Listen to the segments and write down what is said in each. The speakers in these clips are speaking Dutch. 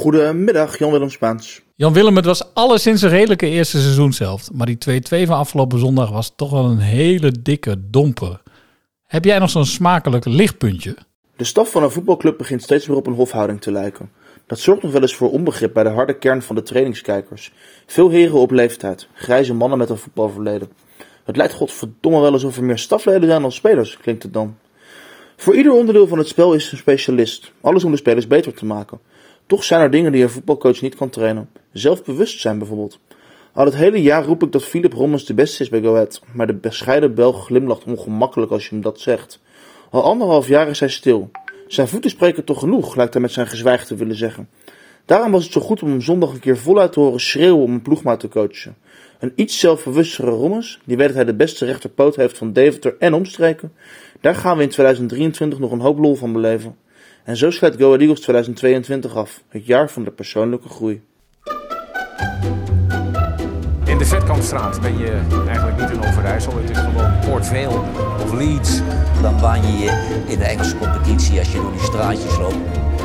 Goedemiddag, Jan-Willem Spaans. Jan-Willem, het was alleszins een redelijke eerste seizoenshelft. Maar die 2-2 van afgelopen zondag was toch wel een hele dikke domper. Heb jij nog zo'n smakelijk lichtpuntje? De staf van een voetbalclub begint steeds meer op een hofhouding te lijken. Dat zorgt nog wel eens voor onbegrip bij de harde kern van de trainingskijkers. Veel heren op leeftijd, grijze mannen met een voetbalverleden. Het lijkt godverdomme wel alsof er meer stafleden zijn dan spelers, klinkt het dan. Voor ieder onderdeel van het spel is een specialist. Alles om de spelers beter te maken. Toch zijn er dingen die een voetbalcoach niet kan trainen. Zelfbewustzijn bijvoorbeeld. Al het hele jaar roep ik dat Philip Rommens de beste is bij Go Ahead, maar de bescheiden Belg glimlacht ongemakkelijk als je hem dat zegt. Al anderhalf jaar is hij stil. Zijn voeten spreken toch genoeg, lijkt hij met zijn gezwijg te willen zeggen. Daarom was het zo goed om hem zondag een keer voluit te horen schreeuwen om een ploegmaat te coachen. Een iets zelfbewustere Rommens, die weet dat hij de beste rechterpoot heeft van Deventer en omstreken, daar gaan we in 2023 nog een hoop lol van beleven. En zo sluit Go Ahead Eagles 2022 af, het jaar van de persoonlijke groei. In de Vetkampstraat ben je eigenlijk niet in Overijssel. Het is gewoon Port Vale of Leeds. Dan baan je je in de Engelse competitie als je door die straatjes loopt.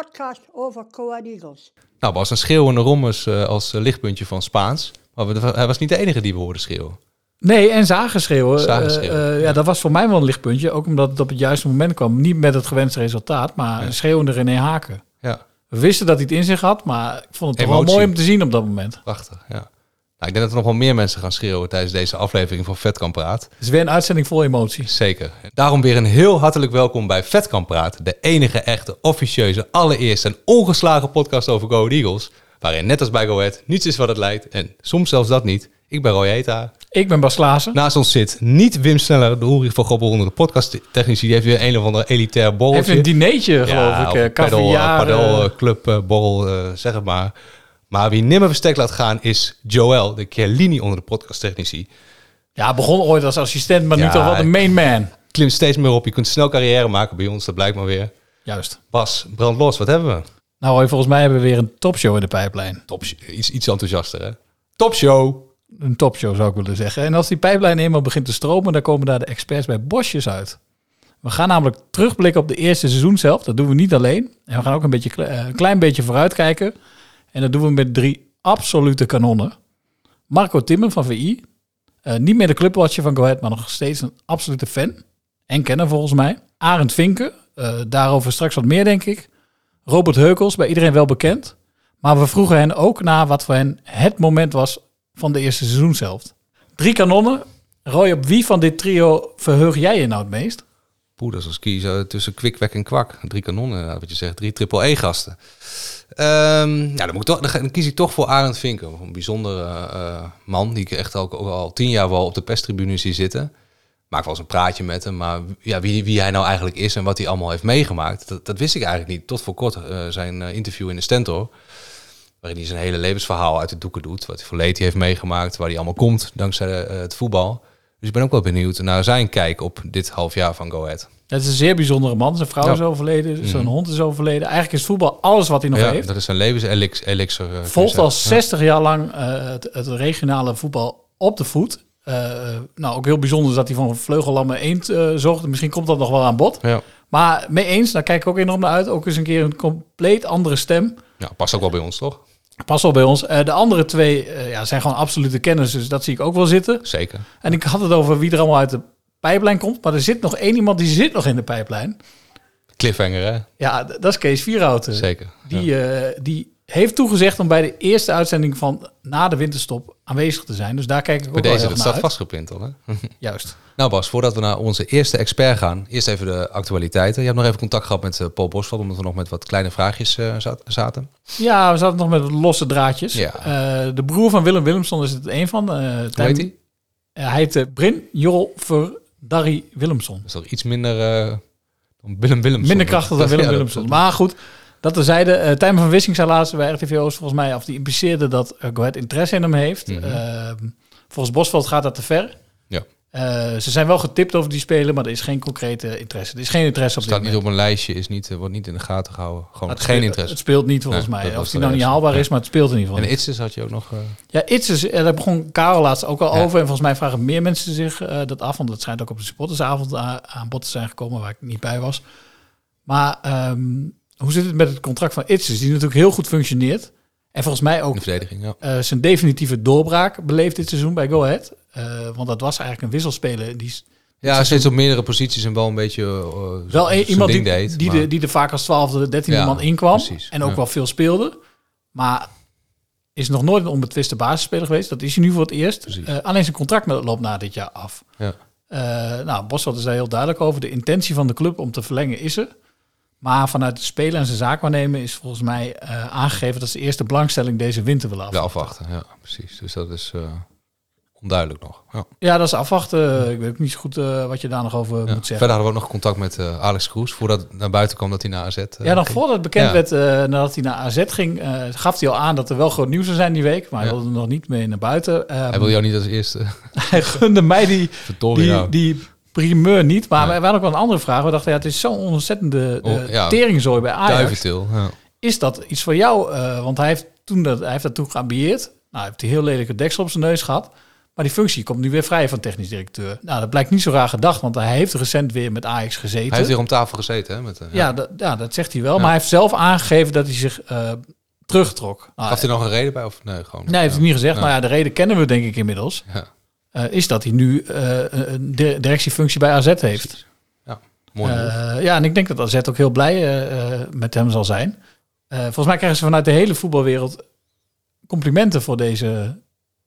podcast over Coa Eagles. Nou, was een schreeuwende Rommers eh, als eh, lichtpuntje van Spaans. Maar we- hij was niet de enige die we hoorden schreeuwen. Nee, en zagen schreeuwen. Zagen Eh, schreeuwen, eh, ja, dat was voor mij wel een lichtpuntje. Ook omdat het op het juiste moment kwam. Niet met het gewenste resultaat, maar schreeuwende René Haken. Ja, We wisten dat hij het in zich had, maar ik vond het toch wel mooi om te zien op dat moment. prachtig. Ja. Nou, ik denk dat er nog wel meer mensen gaan schreeuwen tijdens deze aflevering van Vetkamp Praat. Het is weer een uitzending vol emotie. Zeker. Daarom weer een heel hartelijk welkom bij Vetkamp Praat. De enige echte, officieuze, allereerste en ongeslagen podcast over Go Eagles. Waarin net als bij Go Ahead niets is wat het lijkt. En soms zelfs dat niet. Ik ben Roy Eta. Ik ben Bas Klaassen. Naast ons zit niet Wim Sneller, de Ulrich van Gobbel onder de podcasttechnici. Die heeft weer een of ander elitair borreltje. Even een dineetje, geloof ik. eh, padel, caviar, padel, eh, eh, club, eh, borrel, eh, zeg het maar. Maar wie nimmer verstek laat gaan is Joël, de Chiellini onder de podcasttechnici. Ja, begon ooit als assistent, maar nu Ja, toch wel de main man. Klimt steeds meer op. Je kunt snel carrière maken bij ons, dat blijkt maar weer. Juist. Bas, brand los, wat hebben we? Nou, volgens mij hebben we weer een topshow in de pijplijn. Top, iets, iets enthousiaster, hè? Topshow! Een topshow zou ik willen zeggen. En als die pijplijn eenmaal begint te stromen, dan komen daar de experts bij Bosjes uit. We gaan namelijk terugblikken op de eerste seizoen zelf. Dat doen we niet alleen. En we gaan ook een, beetje, eh, een klein beetje vooruitkijken. En dat doen we met drie absolute kanonnen. Marco Timmer van VI. Eh, niet meer de clubwatcher van Go Ahead, maar nog steeds een absolute fan. En kenner volgens mij. Arend Vinken. eh, daarover straks wat meer, denk ik. Robert Heukels, bij iedereen wel bekend. Maar we vroegen hen ook na wat voor hen het moment was van de eerste seizoenshelft. Drie kanonnen. Roy, op wie van dit trio verheug jij je nou het meest? Is als kiezen tussen kwik, en kwak. Drie kanonnen, inderdaad, wat je zegt. Drie triple-E-gasten. Ehm nou, dan, moet toch, dan kies ik toch voor Arend Vinken. Een bijzondere eh, man, die ik echt ook al tien jaar wel op de perstribune zie zitten. Maak wel eens een praatje met hem, maar ja, wie, wie hij nou eigenlijk is en wat hij allemaal heeft meegemaakt, dat, dat wist ik eigenlijk niet. Tot voor kort eh, zijn eh, interview in de Stentor, waarin hij zijn hele levensverhaal uit de doeken doet. Wat hij voor heeft meegemaakt, waar hij allemaal komt dankzij eh, het voetbal. Dus ik ben ook wel benieuwd naar zijn kijk op dit half jaar van Go Ahead. Het is een zeer bijzondere man. Zijn vrouw Ja. is overleden, zijn Mhm. hond is overleden. Eigenlijk is voetbal alles wat hij nog ja, heeft. dat is zijn levenselixer. eh, Volgt al je zeggen. 60 jaar lang eh, het, het regionale voetbal op de voet. Eh, nou, ook heel bijzonder dat hij van een vleugellammen eend eh zorgt. Misschien komt dat nog wel aan bod. Maar mee eens, daar kijk ik ook enorm naar uit. Ook eens een keer een compleet andere stem. ja, past ook wel bij ons, toch? Pas wel bij ons. Eh, de andere twee eh, ja, zijn gewoon absolute kennis, dus dat zie ik ook wel zitten. Zeker. En ik had het over wie er allemaal uit de pijplijn komt. Maar er zit nog één iemand die zit nog in de pijplijn. Cliffhanger, hè? Ja, dat is Kees Vierhouten. Zeker. Die, eh, die heeft toegezegd om bij de eerste uitzending van na de winterstop aanwezig te zijn. Dus daar kijk ik ook Bij wel deze, heel dat staat vastgeprint al, hè? Juist. Nou Bas, voordat we naar onze eerste expert gaan, eerst even de actualiteiten. Je hebt nog even contact gehad met eh, Paul Bosveld, omdat we nog met wat kleine vraagjes eh, zat- zaten. Ja, we zaten nog met losse draadjes. Ja. Eh, de broer van Willem Willemson is het een van. Hoe heet hij? hij heet Brin Jorl Verdarry Willemson. Dat is toch iets minder dan Willem Willemson. Minder krachtig dan Willem Ja, Willemson. Maar goed, Dat terzijde, eh Tijmen van Wissing zei laatst bij RTV Oost volgens mij, of die impliceerde dat uh, Go Ahead interesse in hem heeft. Mhm. Eh, volgens Bosveld gaat dat te ver. Ja. Eh, ze zijn wel getipt over die spelen, maar er is geen concrete interesse. Er is geen interesse op Staat dit niet moment. op een lijstje, is niet, eh, wordt niet in de gaten gehouden. Gewoon het geen speelt- interesse. Het speelt niet volgens Nee, mij. Of die nou niet haalbaar Ja. is, maar het speelt in ieder geval En. Itzes had je ook nog... eh, Ja, eh, daar begon Karel laatst ook al Ja. over. En volgens mij vragen meer mensen zich eh, dat af. Want dat schijnt ook op de supportersavond aan bod te zijn gekomen, waar ik niet bij was. Maar ehm, hoe zit het met het contract van Itzes, die natuurlijk heel goed functioneert. En volgens mij ook de verdediging, ja. eh, zijn definitieve doorbraak beleefd dit seizoen bij Go Ahead. Eh, want dat was eigenlijk een wisselspeler die Ja, steeds op meerdere posities en wel een beetje... eh, wel een, iemand die, deed, die, maar- de, die er vaak als twaalfde, dertiende Ja, man inkwam. precies, En ook ja. wel veel speelde. Maar is nog nooit een onbetwiste basisspeler geweest. Dat is hij nu voor het eerst. Alleen zijn contract loopt na dit jaar af. Ja. Nou, Bosveld is daar heel duidelijk over. De intentie van de club om te verlengen is er. Maar vanuit de speler en zijn zaakwaarnemer is volgens mij eh, aangegeven dat ze eerst de belangstelling deze winter willen Ja, afwachten. afwachten, ja, precies. Dus dat is eh, onduidelijk nog. Ja. Ja, dat is afwachten. Ik weet ook niet zo goed eh, wat je daar nog over Ja. moet zeggen. Verder hadden we ook nog contact met Alex Kroes, voordat het naar buiten kwam dat hij naar AZ Ja, nog ging. voordat het bekend werd nadat hij naar AZ ging, gaf hij al aan dat er wel groot nieuws zou zijn die week. Maar hij wilde er nog niet mee naar buiten. Hij wil jou niet als eerste hij gunde mij die, die, die primeur niet. Maar Nee. we hadden ook wel een andere vraag. We dachten, ja, het is zo'n ontzettende uh, Oh, ja. teringzooi bij Ajax. Duiventil, ja. Is dat iets voor jou? Uh, want hij heeft, toen dat, hij heeft dat toen geambieerd. Nou, heeft hij heel lelijke deksel op zijn neus gehad. Maar die functie komt nu weer vrij van technisch directeur. Nou, dat blijkt niet zo raar gedacht, want hij heeft recent weer met Ajax gezeten. Hij heeft weer om tafel gezeten, hè? Met, eh, Ja, dat, ja, dat zegt hij wel. Ja. Maar hij heeft zelf aangegeven dat hij zich uh, terugtrok. Nou, Gaf hij nog een reden bij? Of nee, gewoon... nee, heeft hij niet gezegd. Ja. Nou ja, de reden kennen we denk ik inmiddels. Ja, Uh, is dat hij nu uh, een di- directiefunctie bij AZ heeft. Ja, mooi. Uh, ja, en ik denk dat AZ ook heel blij met hem zal zijn. Volgens mij krijgen ze vanuit de hele voetbalwereld complimenten voor deze,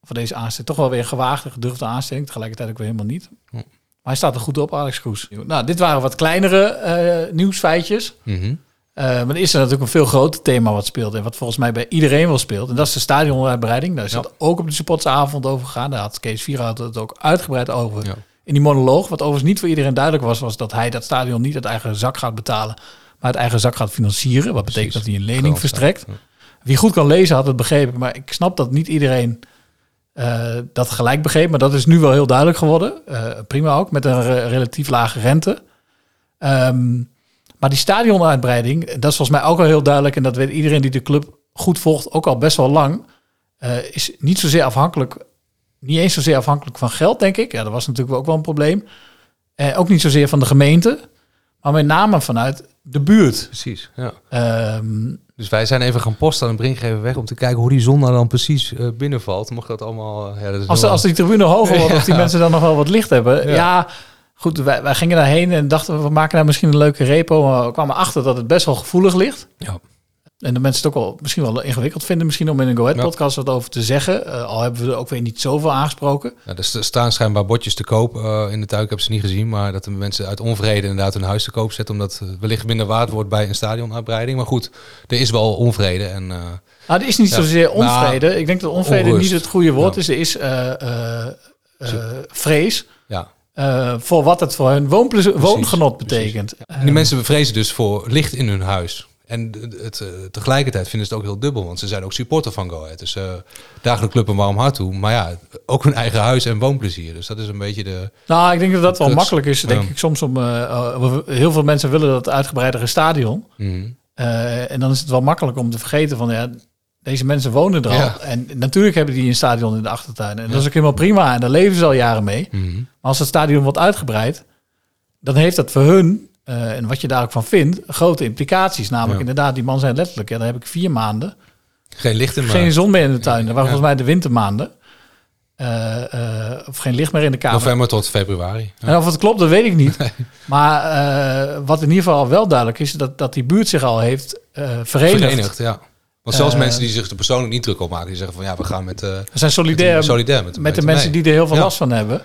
voor deze aanstelling. Toch wel weer gewaagde, gedurfde aanstelling. Tegelijkertijd ook weer helemaal niet. Maar hij staat er goed op, Alex Kroes. Nou, dit waren wat kleinere nieuwsfeitjes. Mhm. Uh, maar er is er natuurlijk een veel groter thema wat speelt. En wat volgens mij bij iedereen wel speelt. En dat is de stadionuitbreiding. Daar is Ja. het ook op de supportersavond over gegaan. Daar had Kees Vierhout het ook uitgebreid over. Ja. In die monoloog. Wat overigens niet voor iedereen duidelijk was, was dat hij dat stadion niet uit eigen zak gaat betalen. Maar uit eigen zak gaat financieren. Wat betekent Precies. dat hij een lening verstrekt. ja. Wie goed kan lezen had het begrepen. Maar ik snap dat niet iedereen eh, dat gelijk begreep. Maar dat is nu wel heel duidelijk geworden. Eh, prima ook, met een re- relatief lage rente. Ehm, maar die stadionuitbreiding, dat is volgens mij ook al heel duidelijk. En dat weet iedereen die de club goed volgt, ook al best wel lang. eh, is niet zozeer afhankelijk, niet eens zozeer afhankelijk van geld, denk ik. Ja, dat was natuurlijk ook wel een probleem. Eh, ook niet zozeer van de gemeente, maar met name vanuit de buurt. Precies, ja. Ehm, Dus wij zijn even gaan posten aan de Brinkgever weg om te kijken hoe die zon daar dan precies eh, binnenvalt. Mocht dat allemaal... ja, dat is Als, als die tribune hoger wordt, of die mensen dan nog wel wat licht hebben. Ja, Ja. Goed, wij, wij gingen daarheen en dachten we maken daar misschien een leuke repo. Maar we kwamen achter dat het best wel gevoelig ligt. Ja. En de mensen het ook wel misschien wel ingewikkeld vinden, misschien om in een Go Ahead Ja. podcast wat over te zeggen. Eh, al hebben we er ook weer niet zoveel aangesproken. Ja, er st- staan schijnbaar bordjes te koop eh, in de tuin. Ik heb ze niet gezien, maar dat de mensen uit onvrede inderdaad hun huis te koop zetten. Omdat het wellicht minder waard wordt bij een stadionuitbreiding. Maar goed, er is wel onvrede. En, Nou, er is niet Ja. zozeer onvrede. Nou, ik denk dat onvrede onrust. niet het goede woord is. Er is vrees eh, voor wat het voor hun woongenot betekent. En die mensen bevrezen dus voor licht in hun huis. En het, het, eh, tegelijkertijd vinden ze het ook heel dubbel, want ze zijn ook supporter van Go Ahead. Dus uh, de club een warm hart toe. Maar ja, ook hun eigen huis en woonplezier. Dus dat is een beetje de... Nou, ik denk dat dat wel Crux. makkelijk is. Denk Ja. ik soms om. eh, eh, heel veel mensen willen dat uitgebreidere stadion. Mhm. Eh, en dan is het wel makkelijk om te vergeten van ja, deze mensen wonen er al. Ja. En natuurlijk hebben die een stadion in de achtertuin. En dat is ook helemaal prima. En daar leven ze al jaren mee. Mhm. Maar als het stadion wordt uitgebreid, dan heeft dat voor hun, eh, en wat je daar ook van vindt, grote implicaties. Namelijk Ja. inderdaad, die man zijn letterlijk, ja, dan heb ik vier maanden. Geen licht in Geen zon meer in de tuin. Dat waren volgens mij de wintermaanden. Eh, eh, of geen licht meer in de kamer. November tot februari. Ja. En of het klopt, dat weet ik niet. Maar wat in ieder geval wel duidelijk is, dat, dat die buurt zich al heeft verenigd. Verenigd, ja. Want zelfs Eh, mensen die zich er persoonlijk niet druk op maken, die zeggen van ja, we gaan met, eh We zijn solidair, met, solidair met, met de mee. mensen die er heel veel Ja. last van hebben.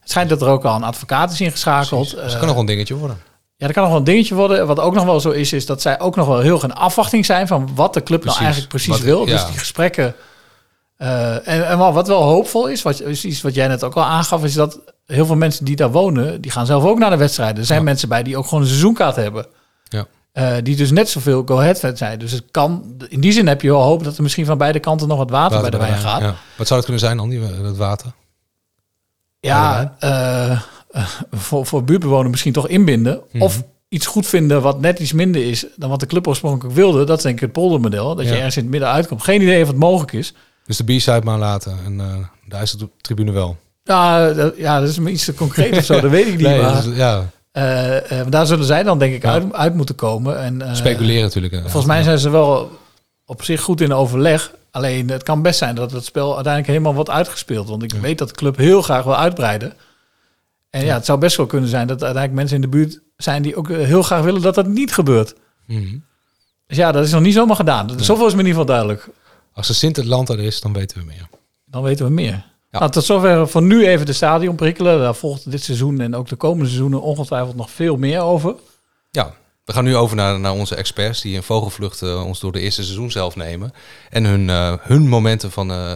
Het schijnt dat er ook al een advocaat is ingeschakeld. Dus dat Eh, kan nog wel een dingetje worden. Ja, dat kan nog wel een dingetje worden. Wat ook nog wel zo is, is dat zij ook nog wel heel in afwachting zijn van wat de club Precies. nou eigenlijk precies Wat- wil. ja. Dus die gesprekken. eh, en, en wat wel hoopvol is, wat, is iets wat jij net ook al aangaf, is dat heel veel mensen die daar wonen, die gaan zelf ook naar de wedstrijden. Er zijn Ja. mensen bij die ook gewoon een seizoenkaart hebben. Ja. Eh, die dus net zoveel go-ahead fans zijn. Dus het kan, in die zin heb je wel hoop dat er misschien van beide kanten nog wat water, bij de wijn gaat. Ja. Wat zou het kunnen zijn dan, die, eh, dat water? Ja, eh, voor, voor buurtbewoners misschien toch inbinden. Mhm. Of iets goed vinden wat net iets minder is dan wat de club oorspronkelijk wilde. Dat is denk ik het poldermodel. Dat je ergens in het midden uitkomt. Geen idee of het mogelijk is. Dus de B-side maar laten en de IJsseltribune wel. Ja, dat, ja, dat is me iets te concreet of zo. Dat weet ik niet. Nee, maar, dat is- ja, eh, eh, daar zullen zij dan denk ik Ja. uit, uit moeten komen. En, eh, speculeren natuurlijk. Volgens mij zijn ze wel op zich goed in overleg. Alleen het kan best zijn dat het spel uiteindelijk helemaal wordt uitgespeeld. Want ik weet dat de club heel graag wil uitbreiden. En ja, het zou best wel kunnen zijn dat er uiteindelijk mensen in de buurt zijn die ook heel graag willen dat dat niet gebeurt. Mhm. Dus ja, dat is nog niet zomaar gedaan. Zoveel is me in ieder geval duidelijk. Als de Sint Atlanta er is, dan weten we meer. Dan weten we meer. Nou, tot zover voor nu even de stadion prikkelen. Daar volgt dit seizoen en ook de komende seizoenen ongetwijfeld nog veel meer over. Ja, we gaan nu over naar, naar onze experts die in vogelvlucht eh, ons door de eerste seizoen zelf nemen. En hun, eh, hun momenten van eh,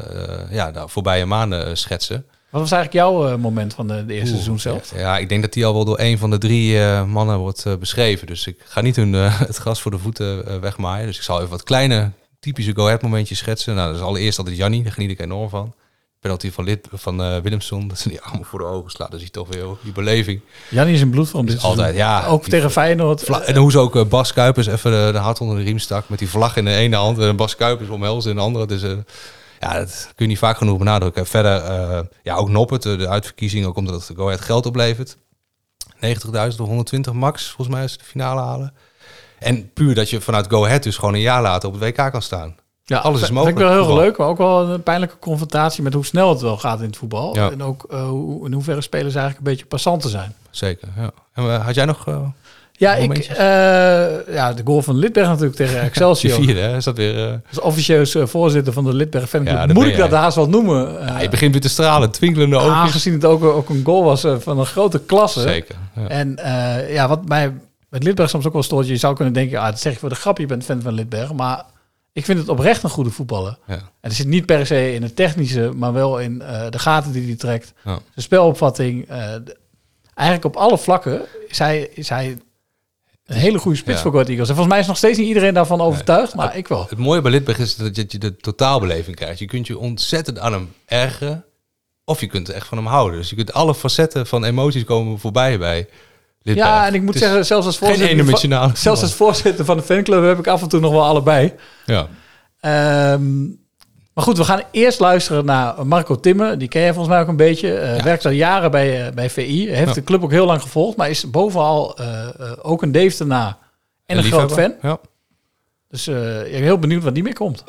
ja, de voorbije maanden schetsen. Wat was eigenlijk jouw moment van de, de eerste Oeh, seizoen zelf? Ja, ik denk dat die al wel door een van de drie mannen wordt beschreven. Dus ik ga niet hun, het gras voor de voeten wegmaaien. Dus ik zal even wat kleine, typische go-ahead momentjes schetsen. Nou, dat is allereerst altijd Jannie, daar geniet ik enorm van. Penalty van, Lid, van eh, Willemson, dat ze die armen voor de ogen slaat. Dus je toch weer die beleving. Jannie is in bloedvorm dit. Altijd, ja. Ook Die tegen Feyenoord. Vla- en hoe ze ook eh, Bas Kuipers even de, de hart onder de riem stak met die vlag in de ene hand en Bas Kuipers omhelzen in de andere. Dus eh, ja, dat kun je niet vaak genoeg benadrukken. Verder, eh, ja, ook Noppert, de, uitverkiezing, ook omdat het Go Ahead geld oplevert. 90.000 of 120 max, volgens mij, als ze de finale halen. En puur dat je vanuit Go Ahead dus gewoon een jaar later op het WK kan staan. Ja, Alles is mogelijk, Vind ik wel heel leuk, maar ook wel een pijnlijke confrontatie met hoe snel het wel gaat in het voetbal. Ja. En ook eh, hoe, in hoeverre spelers eigenlijk een beetje passanten zijn. Zeker, ja. En eh, had jij nog eh, Ja, ik, ja, de goal van Lidberg natuurlijk tegen die Excelsior. vierde, hè? Is dat weer... Als officieus voorzitter van de Lidberg fanclub. Ja, Moet ik dat haast wel noemen? Ja, je begint weer te stralen, twinkelende ogen. aangezien het ook, ook een goal was van een grote klasse. Zeker, ja. En ja, wat mij met Lidberg soms ook wel stoort. Je zou kunnen denken, ah, dat zeg je voor de grap, je bent fan van Lidberg. Maar ik vind het oprecht een goede voetballer. Ja. En het zit niet per se in het technische, maar wel in eh, de gaten die hij trekt. Ja. Zijn spelopvatting. eh, de- eigenlijk op alle vlakken is hij, is hij een hele goede spits Ja. voor Go Ahead Eagles. En volgens mij is nog steeds niet iedereen daarvan overtuigd, maar ik wel. Het mooie bij Lidberg is dat je je de totaalbeleving krijgt. Je kunt je ontzettend aan hem ergeren. Of je kunt er echt van hem houden. Dus je kunt alle facetten van emoties komen voorbij bij Ja, en ik moet zeggen, zelfs als voorzitter, van, zelfs als voorzitter van de fanclub heb ik af en toe nog wel allebei. Ja. Ehm, maar goed, we gaan eerst luisteren naar Marco Timmer. Die ken je volgens mij ook een beetje. Eh, Werkt al jaren bij, eh, bij VI. Heeft Ja. de club ook heel lang gevolgd. Maar is bovenal eh, eh, ook een Deeftenaar en een groot fan. Ja. Dus eh, ik ben heel benieuwd wat die mee komt.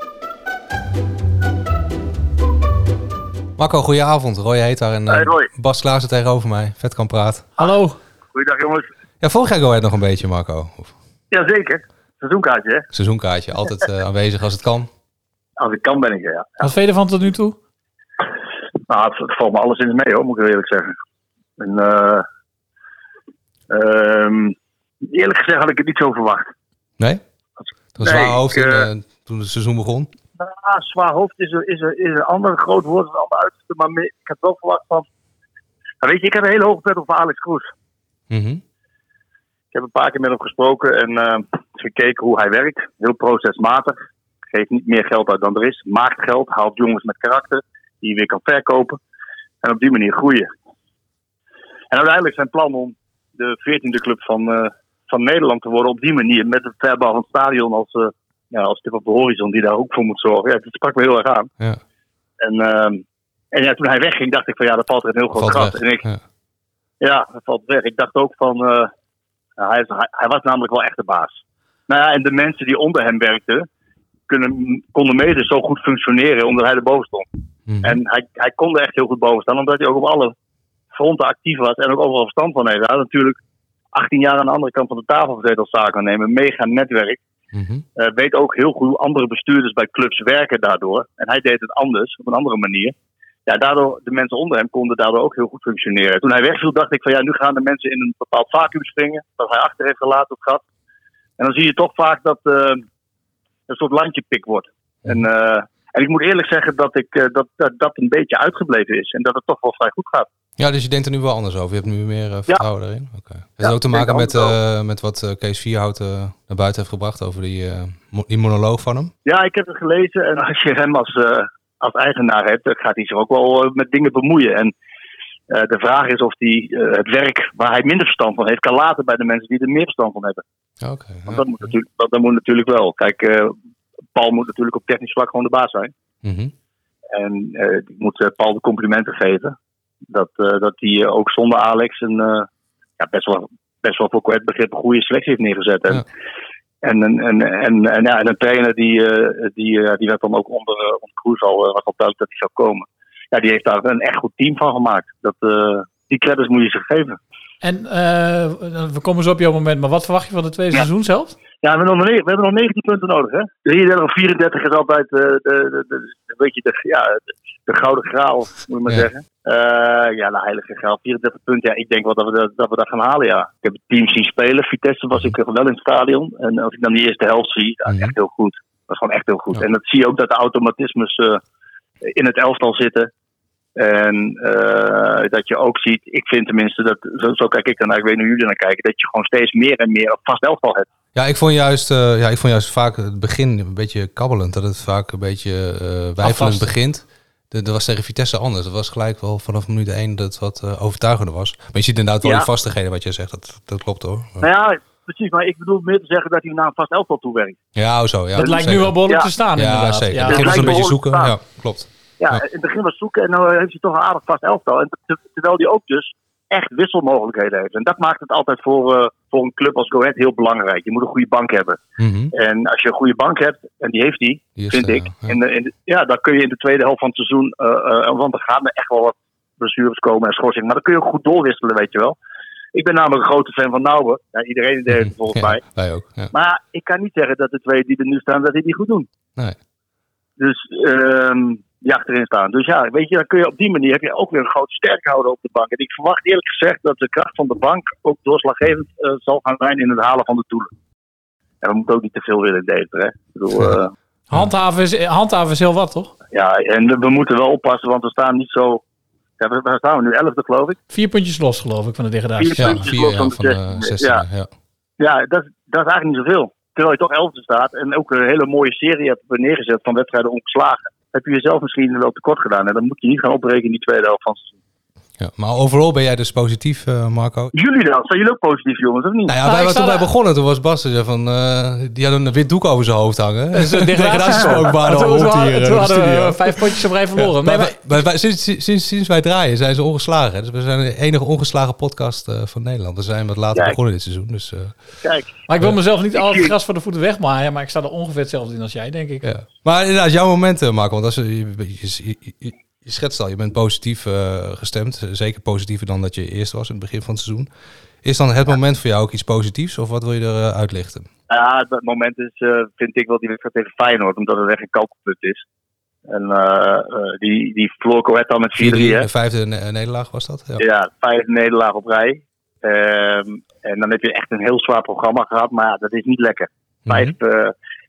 Marco, goedenavond. Roy heet daar en eh, Hey. Bas Klaassen tegenover mij. Vet kan praten. Hallo. Goeiedag jongens. Ja, volg jij Go Ahead nog een beetje, Marco? Of Jazeker. Seizoenkaartje, hè? seizoenkaartje, altijd eh, aanwezig als het kan. Als ik kan ben ik er, ja. Wat vind je ervan tot nu toe? Nou, het, het valt me alleszins mee, hoor, moet ik eerlijk zeggen. En, eh, ehm, eerlijk gezegd had ik het niet zo verwacht. Nee? Dat was Nee, zwaar hoofd ik, in, eh, toen het seizoen begon. Nou, zwaar hoofd is, een- is, is een ander groot woord, een ander uiterste. Maar ik had wel verwacht van... Nou, weet je, ik had een hele hoge pet op Alex Kroes. Mhm. Ik heb een paar keer met hem gesproken en eh, gekeken hoe hij werkt. Heel procesmatig. Geeft niet meer geld uit dan er is. Maakt geld, haalt jongens met karakter die je weer kan verkopen. En op die manier groeien. En uiteindelijk zijn plan om de 14e club van, eh, van Nederland te worden op die manier. Met het verbouw van het stadion als, eh ja, als tip op de horizon die daar ook voor moet zorgen. Ja, dat sprak me heel erg aan. Ja. En, ehm, en ja, toen hij wegging dacht ik van ja, dat valt er een heel groot gat. En ik, Ja. Ja, dat valt weg. Ik dacht ook van. eh, hij, hij was namelijk wel echt de baas. Nou ja, en de mensen die onder hem werkten. Kunnen, konden mede zo goed functioneren omdat hij erboven stond. Mhm. En hij, hij kon er echt heel goed boven staan, omdat hij ook op alle fronten actief was en ook overal verstand van heeft. Hij had natuurlijk 18 jaar aan de andere kant van de tafel gezeten als zakennemer, mega netwerk. Mhm. Eh, weet ook heel goed hoe andere bestuurders bij clubs werken daardoor. En hij deed het anders, op een andere manier. Ja, daardoor, de mensen onder hem konden daardoor ook heel goed functioneren. Toen hij wegviel, dacht ik van ja, nu gaan de mensen in een bepaald vacuüm springen. Dat hij achter heeft gelaten op gat. En dan zie je toch vaak dat eh, een soort landje pik wordt. En, eh, en ik moet eerlijk zeggen dat, ik, eh, dat, dat dat een beetje uitgebleven is. En dat het toch wel vrij goed gaat. Ja, dus je denkt er nu wel anders over. Je hebt nu meer vertrouwen erin. Oké. Heeft het Ja, ook te maken met, met wat Kees Vierhout naar buiten heeft gebracht over die, die monoloog van hem? Ja, ik heb het gelezen. En als je hem als, als eigenaar hebt, dan gaat hij zich ook wel eh, met dingen bemoeien. En eh, de vraag is of hij eh, het werk waar hij minder verstand van heeft, kan laten bij de mensen die er meer verstand van hebben. Oké. Want dat, moet natuurlijk, dat, dat moet natuurlijk wel. Kijk, Paul moet natuurlijk op technisch vlak gewoon de baas zijn. Mhm. En ik moet Paul de complimenten geven. Dat, dat hij ook zonder Alex een ja, best, wel, best wel voor kwijt begrip een goede selectie heeft neergezet. En, Ja. En, en, en, en, en, ja, en een trainer die, eh, die, eh, die werd dan ook onder, uh, onder Kroes al, eh, was al duidelijk dat hij zou komen. Ja, die heeft daar een echt goed team van gemaakt. Dat, eh, die credits moet je ze geven. En eh, we komen zo op jouw moment, maar wat verwacht je van de tweede Ja. seizoen zelf? Ja, we hebben nog, we hebben nog 19 punten nodig, hè? 33 of 34 is altijd eh, de, de, de, de, weet je, de, ja, de, de gouden graal, moet je maar Ja. zeggen. Eh, ja, de heilige graal. 34 punten, ja, ik denk wel dat we, dat, dat we dat gaan halen, ja. Ik heb het team zien spelen. Vitesse was ik wel in het stadion. En als ik dan die eerste helft zie, dat is Mhm. echt heel goed. Dat is gewoon echt heel goed. Ja. En dat zie je ook dat de automatismes eh, in het elftal zitten. En dat je ook ziet, ik vind tenminste, dat, zo, zo kijk ik dan naar, ik weet niet hoe jullie naar kijken, dat je gewoon steeds meer en meer op vast elftal hebt. Ja, ik vond juist, eh, ja, ik vond juist vaak het begin een beetje kabbelend. Dat het vaak een beetje eh wijfelend begint. De- Dat was tegen Vitesse anders. Dat was gelijk wel vanaf minuut één dat het wat eh, overtuigender was. Maar je ziet inderdaad wel Ja. die vastigheden wat jij zegt. Dat, dat klopt hoor. Nou ja, precies. Maar ik bedoel meer te zeggen dat hij naar een vast elftal toewerkt. Ja, oh zo. Ja, dat lijkt nu wel behoorlijk Ja. te staan Ja, inderdaad. zeker. Ja. Ja, begin was lijkt een beetje zoeken. Ja, klopt. Ja, Ja. in het begin was zoeken en dan heeft hij toch een aardig vast elftal. En ter- terwijl hij ook dus echt wisselmogelijkheden heeft. En dat maakt het altijd voor, eh, voor een club als Go Ahead heel belangrijk. Je moet een goede bank hebben. Mhm. En als je een goede bank hebt, en die heeft hij, Die vind eh, ik. ja. In de, in de- ja, dan kun je in de tweede helft van het seizoen, eh, want er gaan er echt wel wat blessures komen en schorsing. Maar dan kun je ook goed doorwisselen, weet je wel. Ik ben namelijk een grote fan van Nauwe. Ja, iedereen in deze volgens Ja, mij. Wij ook. Ja. Maar ik kan niet zeggen dat de twee die er nu staan, dat die die goed doen. Nee. Dus ehm die achterin staan. Dus ja, weet je, dan kun je op die manier heb je ook weer een groot sterkhouder op de bank. En ik verwacht eerlijk gezegd dat de kracht van de bank ook doorslaggevend eh, zal gaan zijn in het halen van de doelen. En we moeten ook niet te veel willen in Deventer, hè. Ik bedoel, eh, Handhaven, is, handhaven is heel wat, toch? ja, en we, we moeten wel oppassen, want we staan niet zo... Ja, we- waar staan we nu? Elfde, geloof ik. Vier puntjes los, geloof ik, van de degradatie. Vier Ja, puntjes vier los ja, van de van de 16e. 16. Ja. Ja. Ja, dat, is- dat is eigenlijk niet zoveel. Terwijl je toch elfde staat en ook een hele mooie serie hebt neergezet van wedstrijden ongeslagen. Heb je jezelf misschien wel tekort gedaan. En dan moet je niet gaan opbreken in die tweede helft van het seizoen. Ja. Maar overal ben jij dus positief, eh, Marco. Jullie dan? Zijn jullie ook positief, jongens, of niet? Nou ja, Nou, wij, toen wij begonnen, toen was Bas er zo van, eh, die hadden een wit doek over zijn hoofd hangen. Dus waren Toen- al toen rond hadden- hier eh, Toen in de hadden studio. we vijf potjes op rij verloren. Ja, Nee, maar maar- sinds, sinds, sinds wij draaien zijn ze ongeslagen. hè. Dus we zijn de enige ongeslagen podcast eh, van Nederland. We zijn wat later Kijk. begonnen dit seizoen. Dus, eh, Kijk, Maar ik wil mezelf niet al het gras voor de voeten wegmaaien, maar ik sta er ongeveer hetzelfde in als jij, denk ik. ja. Maar inderdaad, jouw momenten, Marco. Want als, je, je, je, je, schetst al, je bent positief eh, gestemd. Zeker positiever dan dat je eerst was in het begin van het seizoen. Is dan het moment voor jou ook iets positiefs? Of wat wil je er eh, uitlichten? ja, het moment is, eh, vind ik wel die wedstrijd tegen Feyenoord, omdat het echt een kalkpunt is. En die, die verloor al met 4-3, 4-3, hè? de vijfde ne- nederlaag was dat? Ja. Ja, vijf nederlaag op rij. Ehm, en dan heb je echt een heel zwaar programma gehad, maar ja, dat is niet lekker. Mhm. Vijf,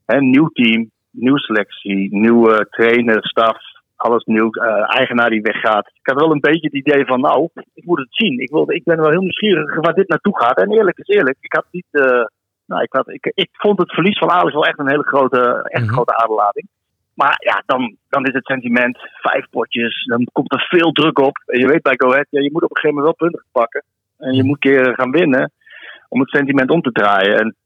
hè, nieuw team, nieuwe selectie, nieuwe trainer, staf, alles nieuw. eh, eigenaar die weggaat. Ik had wel een beetje het idee van, nou, ik moet het zien. Ik, wilde, ik ben wel heel nieuwsgierig waar dit naartoe gaat. En eerlijk is eerlijk, ik had niet... eh, nou, ik, had, ik, ik vond het verlies van Alex wel echt een hele grote, echt Mhm. grote. Maar ja, dan, dan is het sentiment vijf potjes. Dan komt er veel druk op. En je weet bij Go Ahead, ja, je moet op een gegeven moment wel punten pakken. En je moet een keer gaan winnen om het sentiment om te draaien. En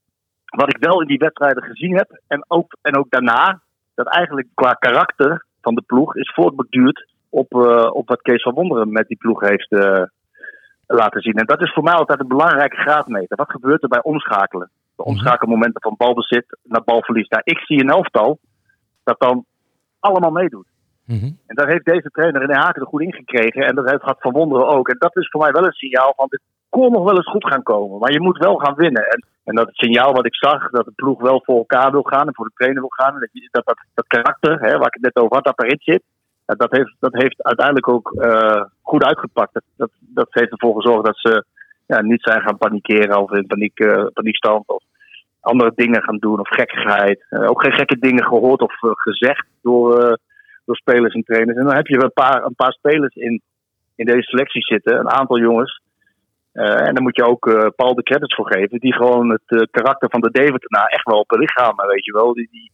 wat ik wel in die wedstrijden gezien heb, en ook, en ook daarna, dat eigenlijk qua karakter van de ploeg is voortborduurd op, eh, op wat Kees van Wonderen met die ploeg heeft eh, laten zien. En dat is voor mij altijd een belangrijke graadmeter. Wat gebeurt er bij omschakelen? De omschakelmomenten van balbezit naar balverlies. Nou, ik zie een elftal dat dan allemaal meedoet. Mhm. En dat heeft deze trainer in Haken er goed in gekregen. En dat heeft van Wonderen ook. En dat is voor mij wel een signaal van dit kon nog wel eens goed gaan komen. Maar je moet wel gaan winnen. En, en dat signaal wat ik zag, dat de ploeg wel voor elkaar wil gaan en voor de trainer wil gaan. En dat, dat, dat, dat karakter, hè, waar ik het net over had, dat erin zit. ja, dat, heeft, dat heeft uiteindelijk ook eh, goed uitgepakt. Dat, dat, dat heeft ervoor gezorgd dat ze ja, niet zijn gaan panikeren of in paniek, eh, paniekstand. Of andere dingen gaan doen of gekkigheid. Eh, ook geen gekke dingen gehoord of eh, gezegd door, eh, door spelers en trainers. En dan heb je een paar, een paar spelers in in deze selectie zitten. Een aantal jongens. Eh, en daar moet je ook eh, Paul de credits voor geven. Die gewoon het eh, karakter van de David nou echt wel belichamen, weet je wel. Die, die,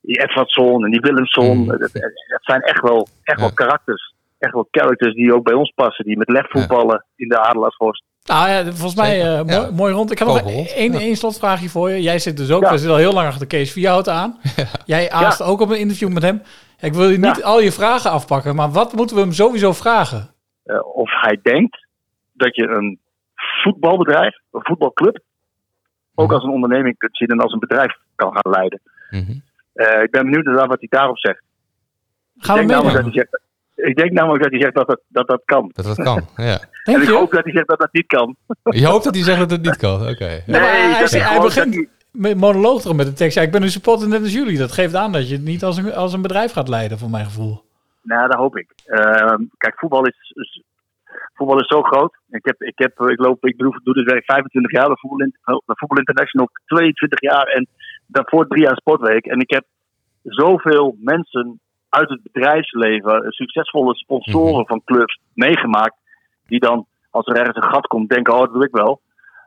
die Edwardson en die Willemson. Mm. Dat, dat- dat zijn echt wel, echt wel karakters. Echt wel characters die ook bij ons passen. Die met lef voetballen in de Adelaarsvorst. Nou ja, volgens mij eh, ja. mooi, mooi rond. Ik heb nog één, ja. één slotvraagje voor je. Jij zit dus ook, Ja. we zitten al heel lang achter Kees Vierhout aan. Jij aast ook op een interview met hem. Ik wil je niet Ja. al je vragen afpakken, maar wat moeten we hem sowieso vragen? eh, of hij denkt dat je een voetbalbedrijf, een voetbalclub, ook als een onderneming kunt zien en als een bedrijf kan gaan leiden. Mhm. Eh, ik ben benieuwd naar wat hij daarop zegt. Gaan we ik, denk namelijk dat hij zegt, ik denk namelijk dat hij zegt dat dat, dat, dat kan. Dat dat kan, ja. En ik je? hoop dat hij zegt dat dat niet kan. Je hoopt dat hij zegt dat het niet kan, oké. Ja, maar hij, dat hij, begint dat monoloog erom met de tekst. Ja, ik ben een supporter net als jullie. Dat geeft aan dat je het niet als een, als een bedrijf gaat leiden, voor mijn gevoel. Nou, dat hoop ik. Ehm, kijk, voetbal is, is- voetbal is zo groot. Ik, heb, ik, heb, ik, loop, ik doe, doe dit werk 25 jaar, de Voetbal, de voetbal International 22 jaar en daarvoor drie jaar sportweek. En ik heb zoveel mensen uit het bedrijfsleven, succesvolle sponsoren van clubs meegemaakt, die dan, als er ergens een gat komt, denken, oh, dat doe ik wel.